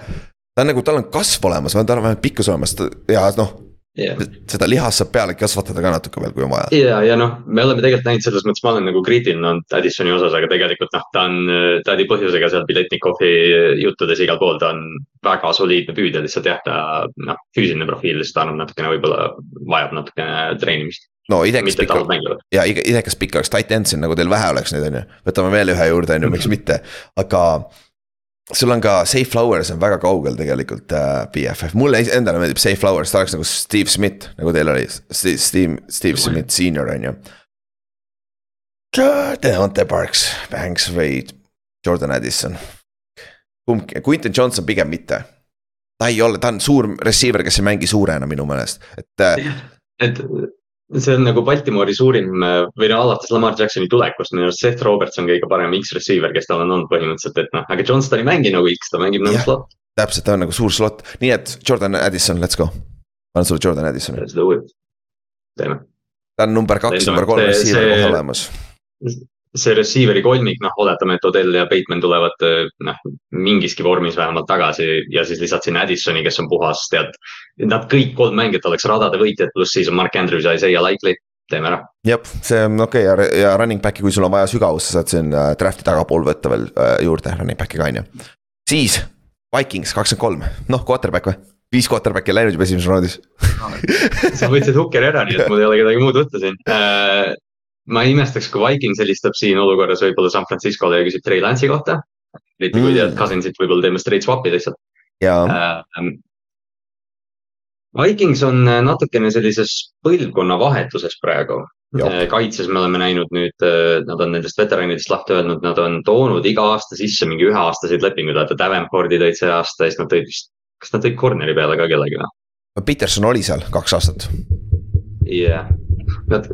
ta on nagu, tal on kasv olemas, tal on vähemalt pikkus olemas ja noh, ja, seda lihast saab peale kasvatada ka natuke veel, kui on vaja. ja, ja noh, me oleme tegelikult näinud selles mõttes, ma olen nagu kriitiline olnud Addisoni osas, aga tegelikult noh, ta on, ta oli põhjusega seal Piletnikovi juttudes igal pool, ta on väga soliidne püüdja, lihtsalt jah, ta noh, füüsiline profiil lihtsalt annab natukene, võib-olla vajab natukene treenimist. no idekas mitte, et pikk halb mängija. ja idekas pikk oleks tight end siin nagu teil vähe oleks neid on ju, võtame veel ühe juurde on ju, miks mitte, aga. Sul on ka Safe Flowers on väga kaugel tegelikult äh, BFF, mulle endale meeldib Safe Flowers, ta oleks nagu Steve Smith, nagu teil oli, Steve, Steve Smith senior on ju. Deonte Parks, Banks või Jordan Addison. kumbki, Quinton Johnson pigem mitte. ta ei ole, ta on suur receiver, kes ei mängi suurena minu meelest, et. Äh, et see on nagu Baltimori suurim või no alates Lamar Jacksoni tulekust, minu arust Seth Roberts on kõige parem X-receiver, kes tal on olnud põhimõtteliselt, et noh, aga Johnston ei mängi nagu X, ta mängib nagu slot. täpselt, ta on nagu suur slot, nii et Jordan Addison, let's go. annan sulle Jordan Addisoni. let's do it, teeme. ta on number kaks, number kolm receiver kohe olemas see receiver'i kolmik, noh, oletame, et Odell ja Bateman tulevad noh, mingiski vormis vähemalt tagasi ja siis lisad sinna Addisoni, kes on puhas, tead. Nad kõik kolm mängijat oleks radade võitjad, pluss siis on Mark Andrews ja Isaiah Likely, teeme ära. jah, see on okei okay. ja, ja running back'i, kui sul on vaja sügavust, sa saad siin äh, draft'i tagapool võtta veel äh, juurde running back'iga on ju. siis Vikings kakskümmend kolm, noh quarterback või? viis quarterback'i läinud juba esimeses raundis sa võtsid Hookeri ära, nii et mul ei ole kedagi muud võtta siin äh, ma ei imestaks, kui Viking helistab siin olukorras võib-olla San Franciscole ja küsib Trey Lance'i kohta. eriti kui mm. tead Cousinsit, võib-olla teeme straight swap'i lihtsalt. Uh, Vikings on äh, natukene sellises põlvkonnavahetuses praegu. Äh, kaitses me oleme näinud nüüd, äh, nad on nendest veteranidest lahti öelnud, nad on toonud iga aasta sisse mingi üheaastaseid lepinguid, vaata Davenporti tõid see aasta ja siis nad tõid vist, kas nad tõid corner'i peale ka kellegi või? Peterson oli seal kaks aastat. jah yeah Nad,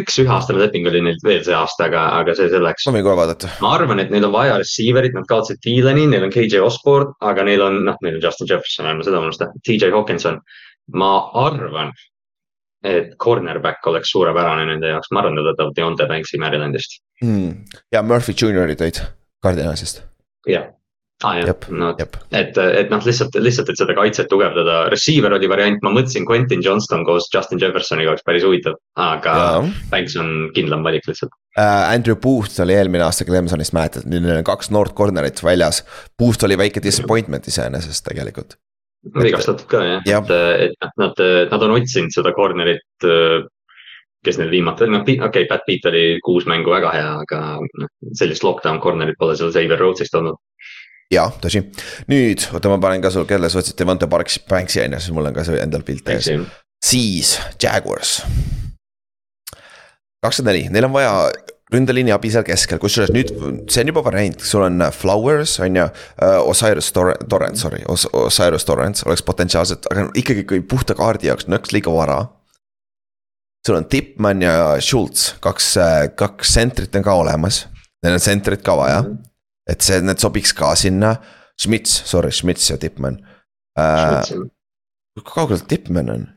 üks üheaastane leping oli neil veel see aasta, aga, aga see selleks. ma võin kohe vaadata. ma arvan, et neil on vaja receiver'it, nad kaotasid Thieleni, neil on KJ Osborne, aga neil on, noh, neil on Justin Jefferson, ärme seda unusta, TJ Hawkinson. ma arvan, et cornerback oleks suurepärane nende jaoks, ma arvan, nad võtavad Deonte Banks'i Marylandist hmm.. ja Murphy Junior'i tõid Cardinalisest. jah, ah, jah, no jep. et, et noh, lihtsalt, lihtsalt, et seda kaitset tugevdada, receiver oli variant, ma mõtlesin Quentin Johnston koos Justin Jeffersoniga oleks päris huvitav, aga ja. Banks on kindlam valik lihtsalt uh,. Andrew Booth oli eelmine aasta Clemsonist, mäletad, neil on kaks noort corner'it väljas. Booth oli väike disappointment iseenesest tegelikult. vigastatud ka jah ja., et, et nad, nad on otsinud seda corner'it kes neil viimati, noh okei okay,, Pat Beat oli kuus mängu väga hea, aga noh, sellist lockdown corner'it pole seal Xavier Rhodes'ist olnud jaa, tõsi. nüüd, oota, ma panen ka sul, kelle sa võtsid, Devonte Parks, Banks'i on ju, siis mul on ka see endal pilt ees. siis Jaguars. kakskümmend neli, neil on vaja ründeliini abi seal keskel, kusjuures nüüd see on juba variant, sul on Flowers on ju uh,, Osiris Torrent, sorry Os, Osiris Torrent oleks potentsiaalselt, aga ikkagi kui puhta kaardi jaoks nõks liiga vara. sul on Tippmann ja Schultz, kaks, kaks sentrit on ka olemas, neil on sentrit ka vaja mm. -hmm et see, need sobiks ka sinna. Schmitz, sorry, Schmitz ja Tippmann äh,. kui kaugel Tippmann on?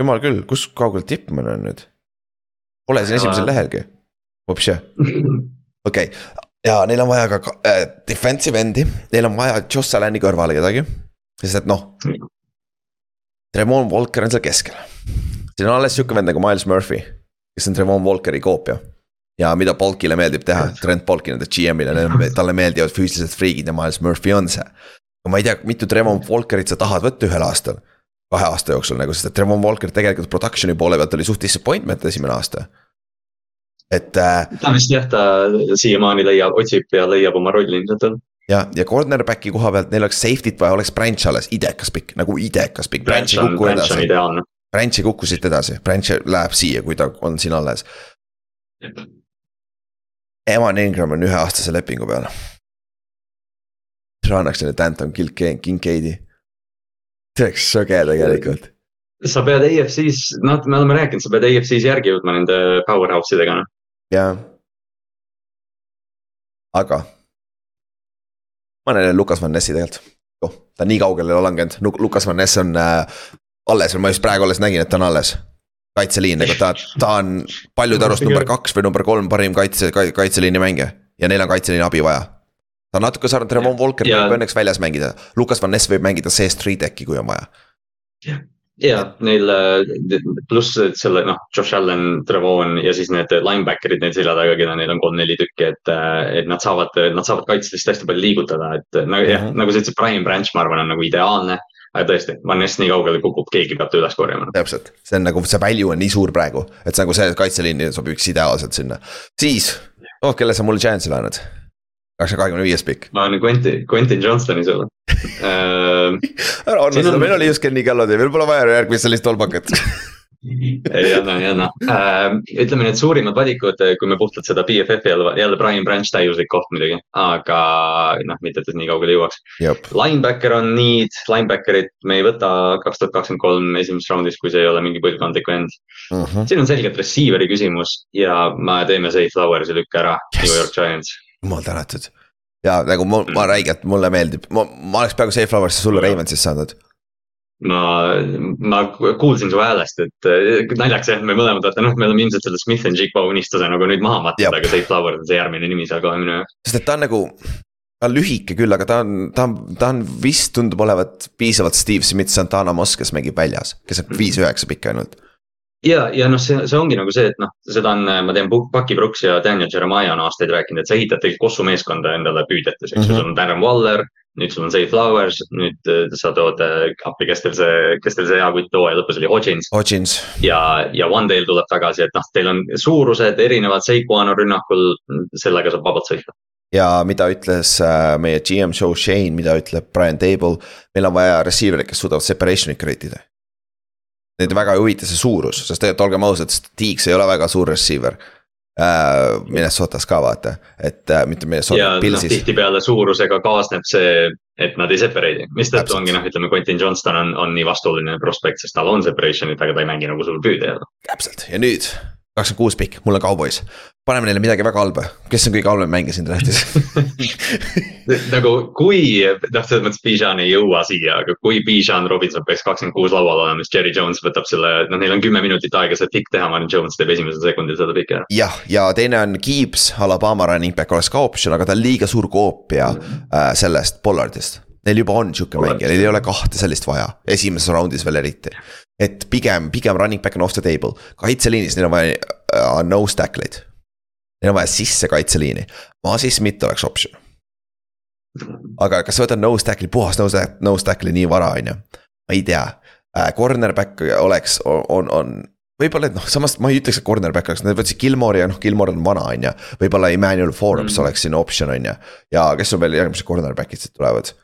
jumal küll, kus kaugel Tippmann on nüüd? Pole siin esimesel lehelgi. Okei ja neil on vaja ka äh, defensive endi, neil on vaja Joss Allan'i kõrvale kedagi, sest et noh. Tremon Walker on seal keskel. siin on alles sihuke vend nagu Miles Murphy, kes on Tremon Walkeri koopia ja mida Polkile meeldib teha, Trent Polki, nende GM-ile, talle meeldivad füüsilised friigid ja Miles Murphy on see. ma ei tea, mitu Tremont Walkerit sa tahad võtta ühel aastal, kahe aasta jooksul nagu, sest et Tremont Walker tegelikult production'i poole pealt oli suht disappointment esimene aasta. et äh,. ta vist jah, ta siiamaani leiab, otsib ja leiab oma rolli ilmselt on ja, ja cornerback'i koha pealt neil oleks safety't vaja, oleks branch alles, idekas pikk, nagu idekas pikk. Branch on, branch on ideaalne. Branch'i kukku siit edasi, branch läheb siia, kui ta on siin alles. Evan Ingram on üheaastase lepingu peal. annaks neile Danton Kincaidi. see oleks sõge tegelikult. sa pead EFC-s, noh, me oleme rääkinud, sa pead EFC-s järgi jõudma nende powerhouse idega. Noh. jaa. aga. ma näen Lukas Van Nessi tegelikult. oh, ta nii kaugele langenud, Lukas Van Ness on äh, alles, ma just praegu alles nägin, et ta on alles kaitseliin, nagu ta, ta on paljude arust number kaks või number kolm parim kaitse, kaitseliini mängija ja neil on kaitseliini abi vaja. ta on natuke sarnane, Trevon Walker võib õnneks väljas mängida, Lukas Van Ness võib mängida sees three deck'i, kui on vaja. ja neil pluss selle noh, Josh Allan, Trevon ja siis need linebacker'id neil selja taga, keda neil on kolm-neli tükki, et, et nad saavad, nad saavad kaitselist hästi palju liigutada, et nagu jah mm -hmm., nagu sa ütlesid, Brian Branch, ma arvan, on nagu ideaalne aga tõesti, Van Ness nii kaugele kukub, keegi peab ta üles korjama. täpselt, see on nagu, see value on nii suur praegu, et see nagu see kaitseliin sobiks ideaalselt sinna. siis, oh kelle sa mulle chance'i annad? kas see kahekümne viies pikk? ma olen Quentin, Quentin Johnstoni sulle ära anna seda, meil oli just Kenny Gallodi, meil pole vaja järgmist sellist tolbakat ei anna, ei anna äh,. ütleme need suurimad valikud, kui me puhtalt seda BFF-i jälle, jälle Brian Branch täiuslik koht muidugi, aga noh, mitte et nii kaugele jõuaks. Linebacker on need, linebacker'it me ei võta kaks tuhat kakskümmend kolm esimeses raundis, kui see ei ole mingi põlvkondlik vend uh. Mhm. -huh. siin on selgelt receiver'i küsimus ja me teeme Safe Flowers'i lükke ära yes., New York Giants. jumal tänatud ja nagu ma, ma räigelt, mulle meeldib, ma, ma oleks peaaegu Safe Flowers'i sulle Ravens'ist saanud ma, ma kuulsin su häälest, et eh, naljakas jah, me mõlemad vaata noh, me oleme ilmselt selle Smith and Jigba unistuse nagu nüüd maha matnud, aga Safe Flower on see järgmine nimi seal kohe minu jaoks. sest et ta on nagu, ta on lühike küll, aga ta on, ta on, ta on vist tundub olevat piisavalt Steve Smith Santana Moss, kes mängib väljas, kes on viis üheksa pikk ainult ja, ja noh, see, see ongi nagu see, et noh, seda on, ma tean, Bucky Brooks ja Daniel Jeremiah on aastaid rääkinud, et sa ehitad tegelikult Kossu meeskonda endale püüdjates, eks ju mm -hmm., sul on Darren Waller nüüd sul on Zay Flowers, nüüd äh, sa tood äh, appi, kes teil see, kes teil see hea kutt hooaja lõpus oli, Hodgins. Hodgins. ja, ja One Dale tuleb tagasi, et noh, teil on suurused erinevad, Seikuan on rünnakul, sellega saab vabalt sõita ja mida ütles äh, meie GM show Shane, mida ütleb Brian Table, meil on vaja receiver'id, kes suudavad separation'it create ida. Neid väga ei huvita see suurus, sest tegelikult olgem ausad, Deeks ei ole väga suur receiver Minnesotas ka vaata, et äh, mitte Minnesota, noh, Pilsis no,. tihtipeale suurusega kaasneb see, et nad ei separate'i, mistõttu ongi noh, ütleme Quentin Johnston on, on nii vastuoluline prospekt, sest tal on separation'it, aga ta ei mängi nagu suur püüdja. täpselt. Ja nüüd kakskümmend kuus pikk, mul on Cowboys. paneme neile midagi väga halba, kes on kõige halvem mängija siin draftis nagu kui, noh, selles mõttes Bijan ei jõua siia, aga kui Bijan Robinson peaks kakskümmend kuus laual olema, siis Jerry Jones võtab selle, noh, neil on kümme minutit aega see pikk teha, ma arvan, Jones teeb esimesel sekundil seda pikki ära. jah, ja teine on Gibbs, Alabama running back oleks ka optsioon, aga ta on liiga suur koopia äh, sellest Pollardist. Neil juba on sihuke mängija, neil ei ole kahte sellist vaja, esimeses raundis veel eriti et pigem, pigem running back on off the table, kaitseliinis neil on vaja uh, nose tackle'id. Neil on vaja sisse kaitseliini, Masi Smith oleks optsioon. aga kas sa võtad nose tackle'i, puhas nose, nose tackle'i nii vara, on ju, ma ei tea uh,. Cornerback oleks, on, on, on võib-olla, et noh, samas ma ei ütleks, et cornerback oleks, nad võtsid Gilmore'i ja noh, Gilmore on vana, on ju. võib-olla Emmanuel Forbes mm. oleks siin optsioon, on ju. ja kes sul veel järgmised cornerback'id siit tulevad?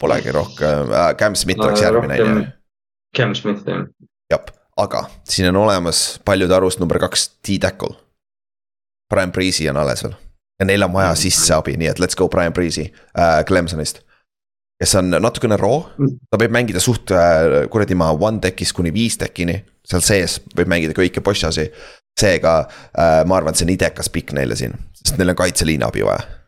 Polegi rohkem äh,, Cam Smith oleks järgmine, on ju Cam Smith jah. jah, aga siin on olemas paljude arust number kaks T-Tackle. Brian Breezy on alles veel ja neil on vaja mm. sisse abi, nii et let's go Brian Breezy äh, Clemsonist. kes on natukene raw, mm. ta võib mängida suht äh, kuradi maa one deck'is kuni viis deck'ini, seal sees võib mängida kõiki boss'asi. seega äh, ma arvan, et see on idekas pikk neile siin, sest neil on kaitseliini abi vaja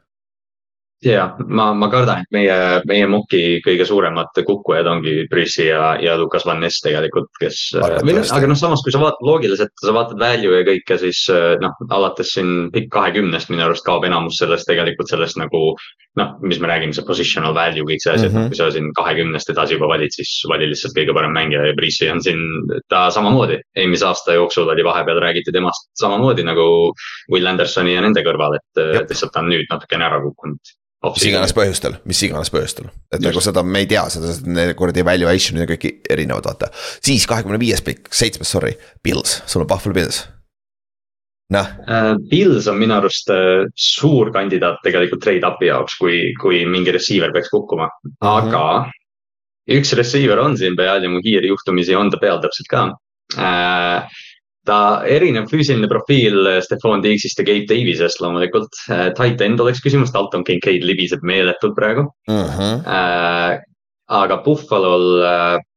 ja ma, ma kardan, et meie, meie MOK-i kõige suuremad kukkujad ongi Prissy ja, ja Lukas Van Ness tegelikult, kes. aga noh, samas kui sa vaatad loogiliselt, sa vaatad value ja kõike, siis noh, alates siin pikk kahekümnest minu arust kaob enamus sellest tegelikult sellest nagu. noh, mis me räägime, see positional value, kõik see asi mm, -hmm. et kui sa siin kahekümnest edasi juba valid, siis vali lihtsalt kõige parem mängija ja Prissy on siin, ta samamoodi. eelmise aasta jooksul oli vahepeal räägiti temast samamoodi nagu Will Andersoni ja nende kõrval, et lihtsalt ta on nüüd natukene ära kukkunud mis iganes põhjustel, mis iganes põhjustel, et nagu seda me ei tea, seda, need kuradi valuation'id ja kõik erinevad, vaata. siis kahekümne viies pikk, seitsmes, sorry, Pils, sul on Buffalo Pils. noh uh,. Pils on minu arust uh, suur kandidaat tegelikult trade up'i jaoks, kui, kui mingi receiver peaks kukkuma, aga mm. -hmm. üks receiver on siin peal ja mu hiir juhtumisi on ta peal täpselt ka uh, ta erinev füüsiline profiil eh, Stefan Diggsist ja Gabe Davisest loomulikult. Eh, tight end oleks küsimus, Dalton Kincaid libiseb meeletult praegu uh. -huh. Äh, aga Buffalo'l,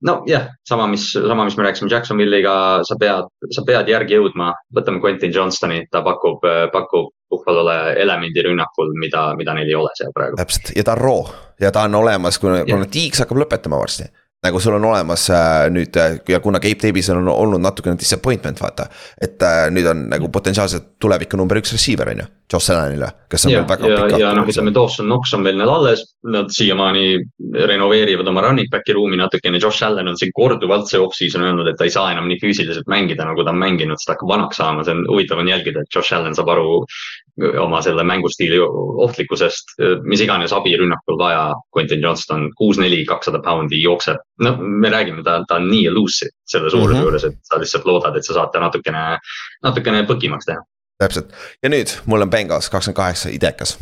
no jah, sama, mis, sama, mis me rääkisime Jacksonville'iga, sa pead, sa pead järgi jõudma. võtame Quentin Johnston'i, ta pakub, pakub Buffalo'le elemendi rünnakul, mida, mida neil ei ole seal praegu. täpselt ja ta on raw ja ta on olemas, kuna, kuna Diggs hakkab lõpetama varsti nagu sul on olemas äh, nüüd äh, ja kuna Gabe Davis on olnud natukene disappointment, vaata. et äh, nüüd on nagu potentsiaalselt tuleviku number üks receiver on ju, Josh Allanile, kes on ja, veel väga pikk. ja, noh, ütleme Dawson Knox on veel neil alles, nad siiamaani renoveerivad oma running back'i ruumi natukene, Josh Allan on siin korduvalt see off-season öelnud, et ta ei saa enam nii füüsiliselt mängida, nagu ta on mänginud, sest ta hakkab vanaks saama, see on huvitav on jälgida, et Josh Allan saab aru oma selle mängustiili ohtlikkusest, mis iganes abi rünnakul vaja. Quentin Johnston kuus, neli, kakssada poundi jookseb, no me räägime, ta, ta on nii elusive selle suuruse mm -hmm. juures, et sa lihtsalt loodad, et sa saad ta natukene, natukene põkimaks teha. täpselt ja nüüd mul on Bengals kakskümmend kaheksa idekas.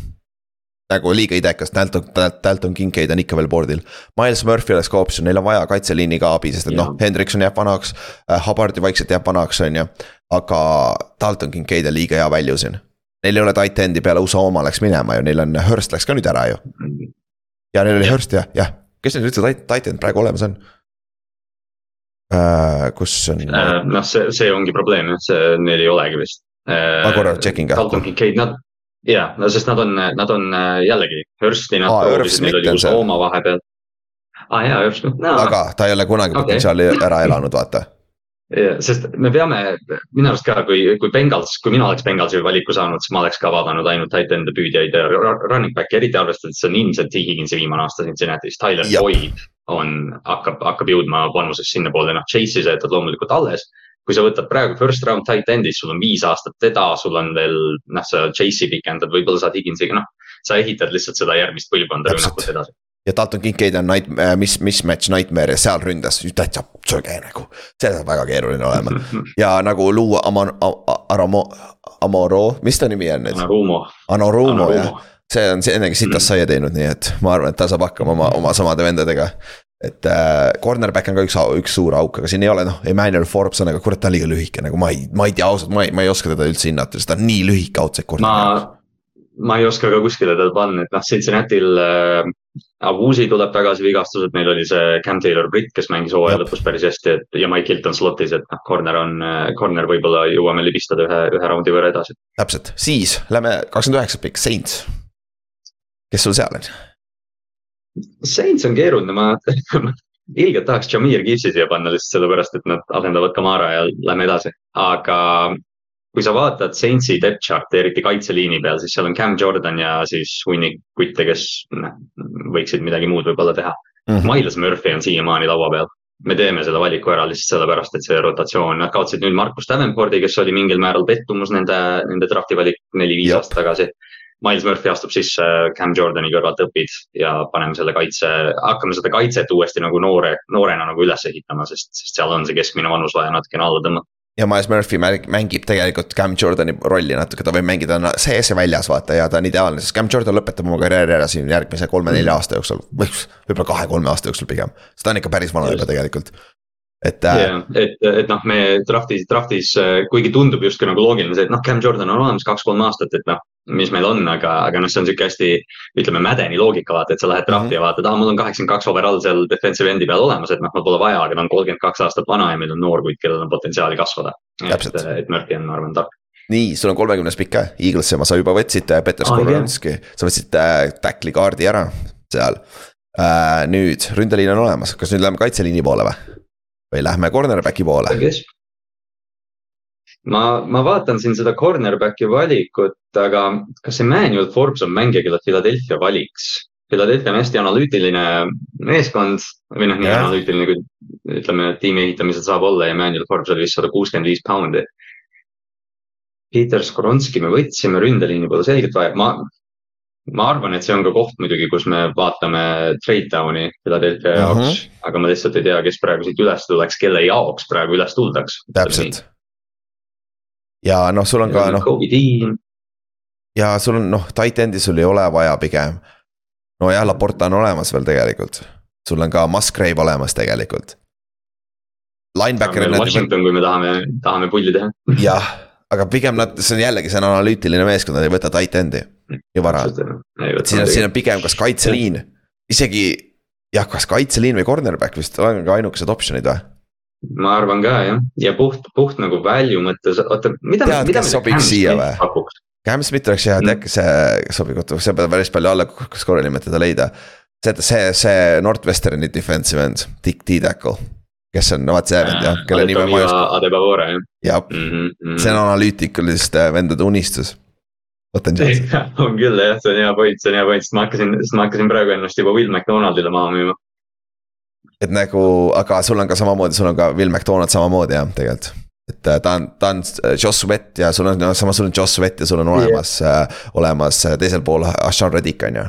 nagu liiga idekas, Dalton, Dalton Kincaid on ikka veel board'il. Miles Murphy oleks ka optsioon, neil on vaja kaitseliini ka abi, sest et noh, Hendrikson jääb vanaks äh,. Hubbard vaikselt jääb vanaks, on ju. aga Dalton Kincaid on liiga hea value siin. Neil ei ole tight end'i peale USA oma läks minema ju, neil on, Hurst läks ka nüüd ära ju. ja neil oli Hurst jah, jah, kes neil üldse tight, end praegu olemas on? Uh, kus on uh,? noh, see, see ongi probleem, et see, neil ei olegi vist uh,. ma korra check in ka. Dalton Kincaid, nad, ja, no sest nad on, nad on äh, jällegi Hursti nad proovisid, neil oli uus oma vahepeal. aa ah, jaa, Hurst no.. aga ta ei ole kunagi okay. potentsiaali ära elanud, vaata. Sest me peame, minu arust ka, kui, kui Bengals, kui mina oleks Bengalsi valiku saanud, siis ma oleks ka vaadanud ainult tight end'e püüdjaid ja running back'i, eriti arvestades, et see on ilmselt Higginsi viimane aasta Cincinnati's, Tyler Boyd on, hakkab, hakkab jõudma vanuses sinnapoole, noh Chase'i sa jätad loomulikult alles. Kui sa võtad praegu first round tight end'is, sul on viis aastat teda, sul on veel noh, sa Chase'i pikendad, võib-olla saad Higginsiga, noh. sa ehitad lihtsalt seda järgmist põlvkonda rünnakut edasi. Ja Dalton Kincaid on night, äh, mis, mismatch nightmare ja seal ründas täitsa söge nagu. see saab väga keeruline olema ja nagu luua Amon-, Aramo-, Amoro, mis ta nimi on nüüd? Anorumo. Anorumo jah see on see enne, kes sitast saia teinud, nii et ma arvan, et ta saab hakkama oma, oma samade vendadega et äh, cornerback on ka üks, üks suur auk, aga siin ei ole noh, Emmanuel Forbes on, aga kurat, ta on liiga lühike, nagu ma ei, ma ei tea ausalt, ma ei, ma ei oska teda üldse hinnata, sest ta on nii lühike outside cornerback. ma, ma ei oska ka kuskile teda panna, et noh, Cincinnati'l äh, Abusi tuleb tagasi vigastuselt, meil oli see Cam Taylor Britt, kes mängis hooaja lõpus päris hästi, et ja Mike Hilton slot'is, et noh, corner on, äh, corner võib-olla jõuame libistada ühe, ühe raundi võrra edasi. täpselt, siis lähme kakskümmend üheksa pikk, Saints. kes sul seal on? Saints on keeruline, ma ilgelt tahaks Jameer Gibbsi siia panna lihtsalt sellepärast, et nad asendavad Kamara ja lähme edasi, aga kui sa vaatad Saintsi depth chart'i, eriti kaitseliini peal, siis seal on Cam Jordan ja siis hunnik kutte, kes noh, võiksid midagi muud võib-olla teha mm. -hmm. Miles Murphy on siiamaani laua peal. me teeme selle valiku ära lihtsalt sellepärast, et see rotatsioon, nad kaotasid nüüd Markus Davenporti, kes oli mingil määral pettumus nende, nende drafti valik neli-viis aastat tagasi Miles Murphy astub sisse Cam Jordani kõrvalt õpid ja paneme selle kaitse, hakkame seda kaitset uuesti nagu noore, noorena nagu üles ehitama, sest, sest seal on see keskmine vanus vaja natukene alla tõmmata. Ja Miles Murphy mängib tegelikult Cam Jordani rolli natuke, ta võib mängida sees ja väljas vaata ja ta on ideaalne, sest Cam Jordan lõpetab oma karjääri ära siin järgmise kolme-nelja aasta jooksul või võib-olla kahe-kolme aasta jooksul pigem. sest ta on ikka päris vana juba tegelikult et äh.... Yeah, et, et noh, me draft'is, draft'is, äh, kuigi tundub justkui nagu loogiline see, et noh, Cam Jordan on olemas kaks-kolm aastat, et noh. Mis meil on, aga, aga noh, see on sihuke hästi, ütleme Madeni loogika vaata, et sa lähed draft'i mm -hmm. ja vaatad, aa, mul on kaheksakümmend kaks overall seal defensive end'i peal olemas, et noh, mul pole vaja, aga ta on kolmkümmend kaks aastat vana ja meil on noor kuid, kellel on potentsiaali kasvada. et, et Murphy on, ma arvan, tark nii, sul on kolmekümnes pikk ka, Eaglesse ma, sa juba võtsid äh, Peter Skoronski sa võtsid äh, tackli kaardi ära seal äh,. nüüd ründeliin on olemas, kas nüüd läheme kaitseliini poole või? või lähme cornerback'i poole? Ma, ma vaatan siin seda cornerback'i valikut, aga kas Emmanuel Forbes on mängija, kelle Philadelphia valiks? Philadelphia on hästi analüütiline meeskond või noh, nii yeah. analüütiline, kui ütleme, tiimi ehitamisel saab olla ja Emmanuel Forbes oli vist sada kuuskümmend viis poundi. Peter Skoronski me võtsime, ründeliini pole selgelt vaja, ma, ma arvan, et see on ka koht muidugi, kus me vaatame trade down'i Philadelphia jaoks uh, mhm. -huh. aga ma lihtsalt ei tea, kes praegu siit üles tuleks, kelle jaoks praegu üles tuldaks. täpselt. Ja noh, sul on ka noh. ja sul on noh, tight end'i sul ei ole vaja pigem. nojah, Laporta on olemas veel tegelikult, sul on ka Musgrave olemas tegelikult. Linebacker. Washington, kui me tahame, tahame pulli teha. jah, aga pigem nad, see on jällegi, see on analüütiline meeskond, nad ei võta tight end'i ja vara. siin on, siin on pigem kas kaitseliin, isegi jah, kas kaitseliin või cornerback vist on ka ainukesed optsioonid või? Ma arvan ka jah, ja puht, puht nagu value mõttes, oota, mida. tead, kes sobiks siia või? Cam Smith oleks hea, tead, kes see sobib, oota, see peab päris palju alla score'i teda leida. see, see, see Northwesterni defensive end, Dick D-Tackle kes on, vaat see vend jah, kelle nime ma ei oska. jah, mhm, mhm. see on analüütikuliste vendade unistus potentsiaalselt. on küll jah, see on hea point, see on hea point, sest ma hakkasin, sest ma hakkasin praegu ennast juba Will McDonaldile maha müüma. Et nagu, aga sul on ka samamoodi, sul on ka Will McDonald samamoodi jah, tegelikult et äh, ta on, ta on äh, Joss Sweat ja sul on no,, samas sul on Joss Sweat ja sul on olemas yeah., äh, olemas teisel pool Ashan Reddick on ju.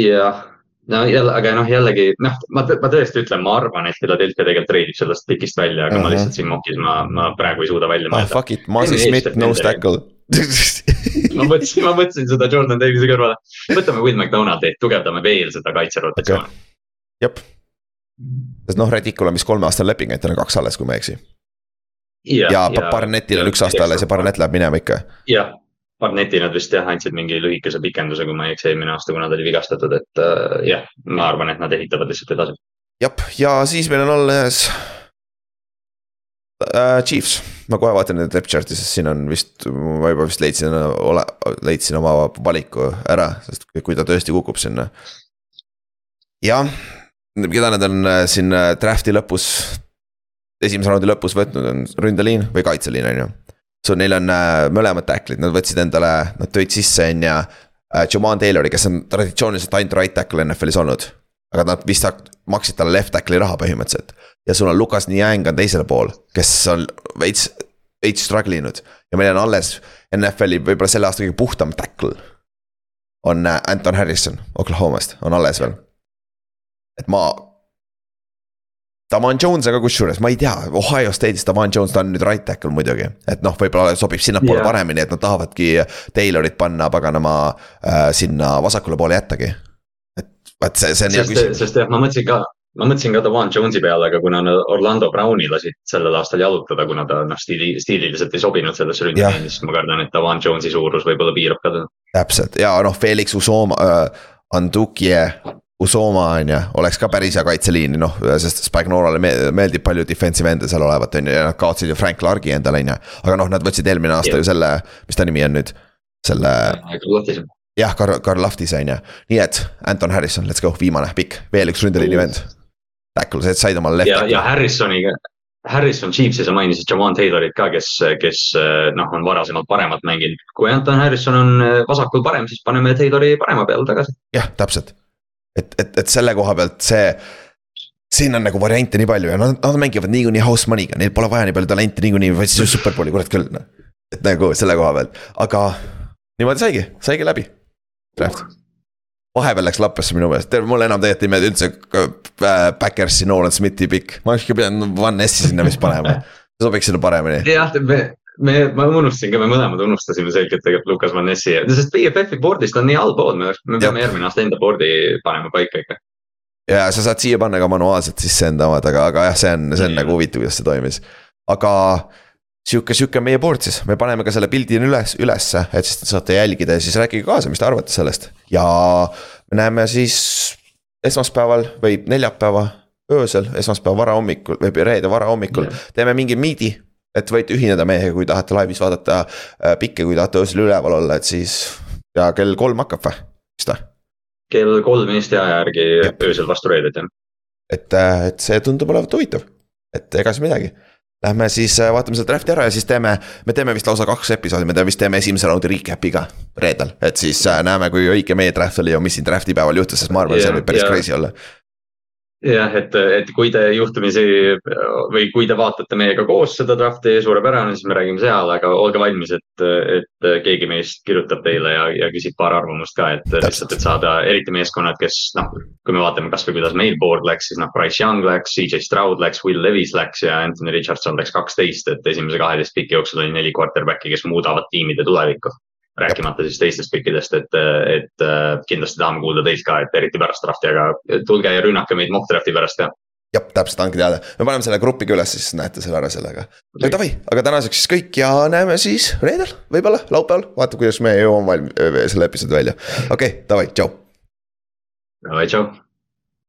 jah, no jälle, aga noh, jällegi noh, ma, ma tõesti ütlen, ma arvan, et Philadelphia tegelikult treidib sellest pikist välja, aga uh -huh. ma mhm. lihtsalt siin mokis, ma, ma praegu ei suuda välja mõelda ah,. Fuck it, Masi Smith, no stackle ma mõtlesin, ma mõtlesin seda Jordan Davise kõrvale. võtame Will McDonaldi, tugevdame veel seda kaitserotatsiooni okay.. Jep, sest noh, Redicul on vist kolmeaastane leping, et tal on kaks alles, kui ma ei eksi. ja, ja, ja Barnetil on üks aasta alles ja Barnet läheb minema ikka. jah, Barneti nad vist jah andsid mingi lühikese pikenduse, kui ma ei eksi, eelmine aasta, kuna ta oli vigastatud, et uh, jah, ma arvan, et nad ehitavad lihtsalt edasi. jah, ja siis meil on alles uh, Chiefs, ma kohe vaatan nüüd depth chart'i, sest siin on vist, ma juba vist leidsin, ole, leidsin oma valiku ära, sest kui ta tõesti kukub sinna. jah, keda nad on äh, siin äh, draft'i lõpus, esimese raundi lõpus võtnud, on ründeliin või kaitseliin, on ju. So neil on äh, mõlemad tackle'id, nad võtsid endale, nad tõid sisse, on ju. Jamal Taylori, kes on traditsiooniliselt ainult right tackle NFL-is olnud. aga nad vist maksid talle left tackle'i raha põhimõtteliselt ja sul on Lukas Niang on teisel pool, kes on veits, veits struggle inud. ja meil on alles NFL-i võib-olla selle aasta kõige puhtam tackle. on Anton Harrison Oklahomast, on alles veel. Et ma. Davan Jones aga kusjuures, ma ei tea, Ohio State'is Davan Jones, ta on nüüd right tackle muidugi. et noh, võib-olla sobib sinnapoole yeah. paremini, et nad tahavadki Taylorit panna paganama äh, sinna vasakule poole jättagi. et vaat see, see on hea küsimus. sest jah, ma mõtlesin ka ma mõtlesin ka Davan Jones'i peale, aga kuna Orlando Browni lasid sellel aastal jalutada, kuna ta noh, stiili, stiililiselt ei sobinud sellesse ründeliini, siis ma kardan, et Davan Jones'i suurus võib-olla piirab ka teda. täpselt ja noh, Felix Usoma äh,, Andukie. Usoma on ju, oleks ka päris hea kaitseliini, noh, sest Spagnorale meeldib palju defensive end'e seal olevat, on ju, ja nad kaotasid ju Frank Largi endale, on ju. aga noh, nad võtsid eelmine aasta ju selle, mis ta nimi on nüüd, selle. jah, Karl, Karl Lahtis on ju, nii et Anton Harrison, let's go, viimane pikk, veel üks ründeliini vend tackle, said omale left ja, ja Harrisoniga, Harrison Chiefsi sa mainisid Jamal Taylorit ka, kes, kes noh, on varasemalt paremat mänginud. kui Anton Harrison on eh, vasakul parem, siis paneme Taylori parema peale tagasi. jah, täpselt. Et, et, et selle koha pealt see, siin on nagu variante nii palju ja nad, nad mängivad niikuinii house money'ga, neil pole vaja nii palju talenti niikuinii, vaid siis superbowli, kurat küll, noh. et nagu selle koha pealt, aga niimoodi saigi, saigi läbi. Draft vahepeal läks lappesse minu meelest, mulle enam tegelikult ei meeldi üldse äh, Backersi Nolan Smithi pikk, ma olekski pidanud Van Nessi sinna vist panema, sobiks sinna paremini. jah, me, ma unustasin ka, me mõlemad unustasime selgelt tegelikult Lukas Van Nessi, sest BFF-i board'ist on nii allpool, me, me peame järgmine aasta enda board'i panema paika ikka. ja sa saad siia panna ka manuaalselt sisse enda omad, aga, aga jah, see on, see on nagu huvitav, kuidas see toimis, aga sihuke, sihuke meie board siis, me paneme ka selle pildi üles, ülesse, et siis te saate jälgida ja siis rääkige kaasa, mis te arvate sellest ja me näeme siis esmaspäeval või neljapäeva öösel, esmaspäeva varahommikul või reede varahommikul yeah. teeme mingi miidi. Et võite ühineda meiega, kui tahate laivis vaadata äh, pikke, kui tahate öösel üleval olla, et siis ja kell kolm hakkab või, vist või? kell kolm Eesti aja järgi Jep. öösel vastu reedet jah. et, äh, et see tundub olevat huvitav, et ega siis midagi Lähme siis äh, vaatame seda draft'i ära ja siis teeme, me teeme vist lausa kaks episoodi, me teeme vist teeme esimese raundi recap'i ka reedel. et siis näeme, kui õige meie draft oli ja mis siin draft'i päeval juhtus, sest ma arvan, see võib päris crazy olla jah, et, et kui te juhtumisi või kui te vaatate meiega koos seda draft'i, suurepärane, siis me räägime seal, aga olge valmis, et, et keegi meist kirjutab teile ja, ja küsib paar arvamust ka, et lihtsalt, et saada eriti meeskonnad, kes noh. kui me vaatame kasvõi kuidas meil board läks, siis noh, Price Young läks, CJ Stroud läks, Will Levis läks ja Anthony Richardson läks kaksteist, et esimese kaheteist piki jooksul oli neli quarterback'i, kes muudavad tiimide tulevikku rääkimata siis teistest kõikidest, et, et kindlasti tahame kuulda teilt ka, et eriti pärast draft'i, aga tulge ja rünnake meid mock draft'i pärast ka. jah, täpselt, andke teada, me paneme selle grupi ka üles, siis näete selle ära sellega. aga davai, aga tänaseks siis kõik ja näeme siis reedel, võib-olla laupäeval, vaatab, kuidas me jõuame valmis selle episoodi välja. okei okay,, davai, tšau. Davai, tšau.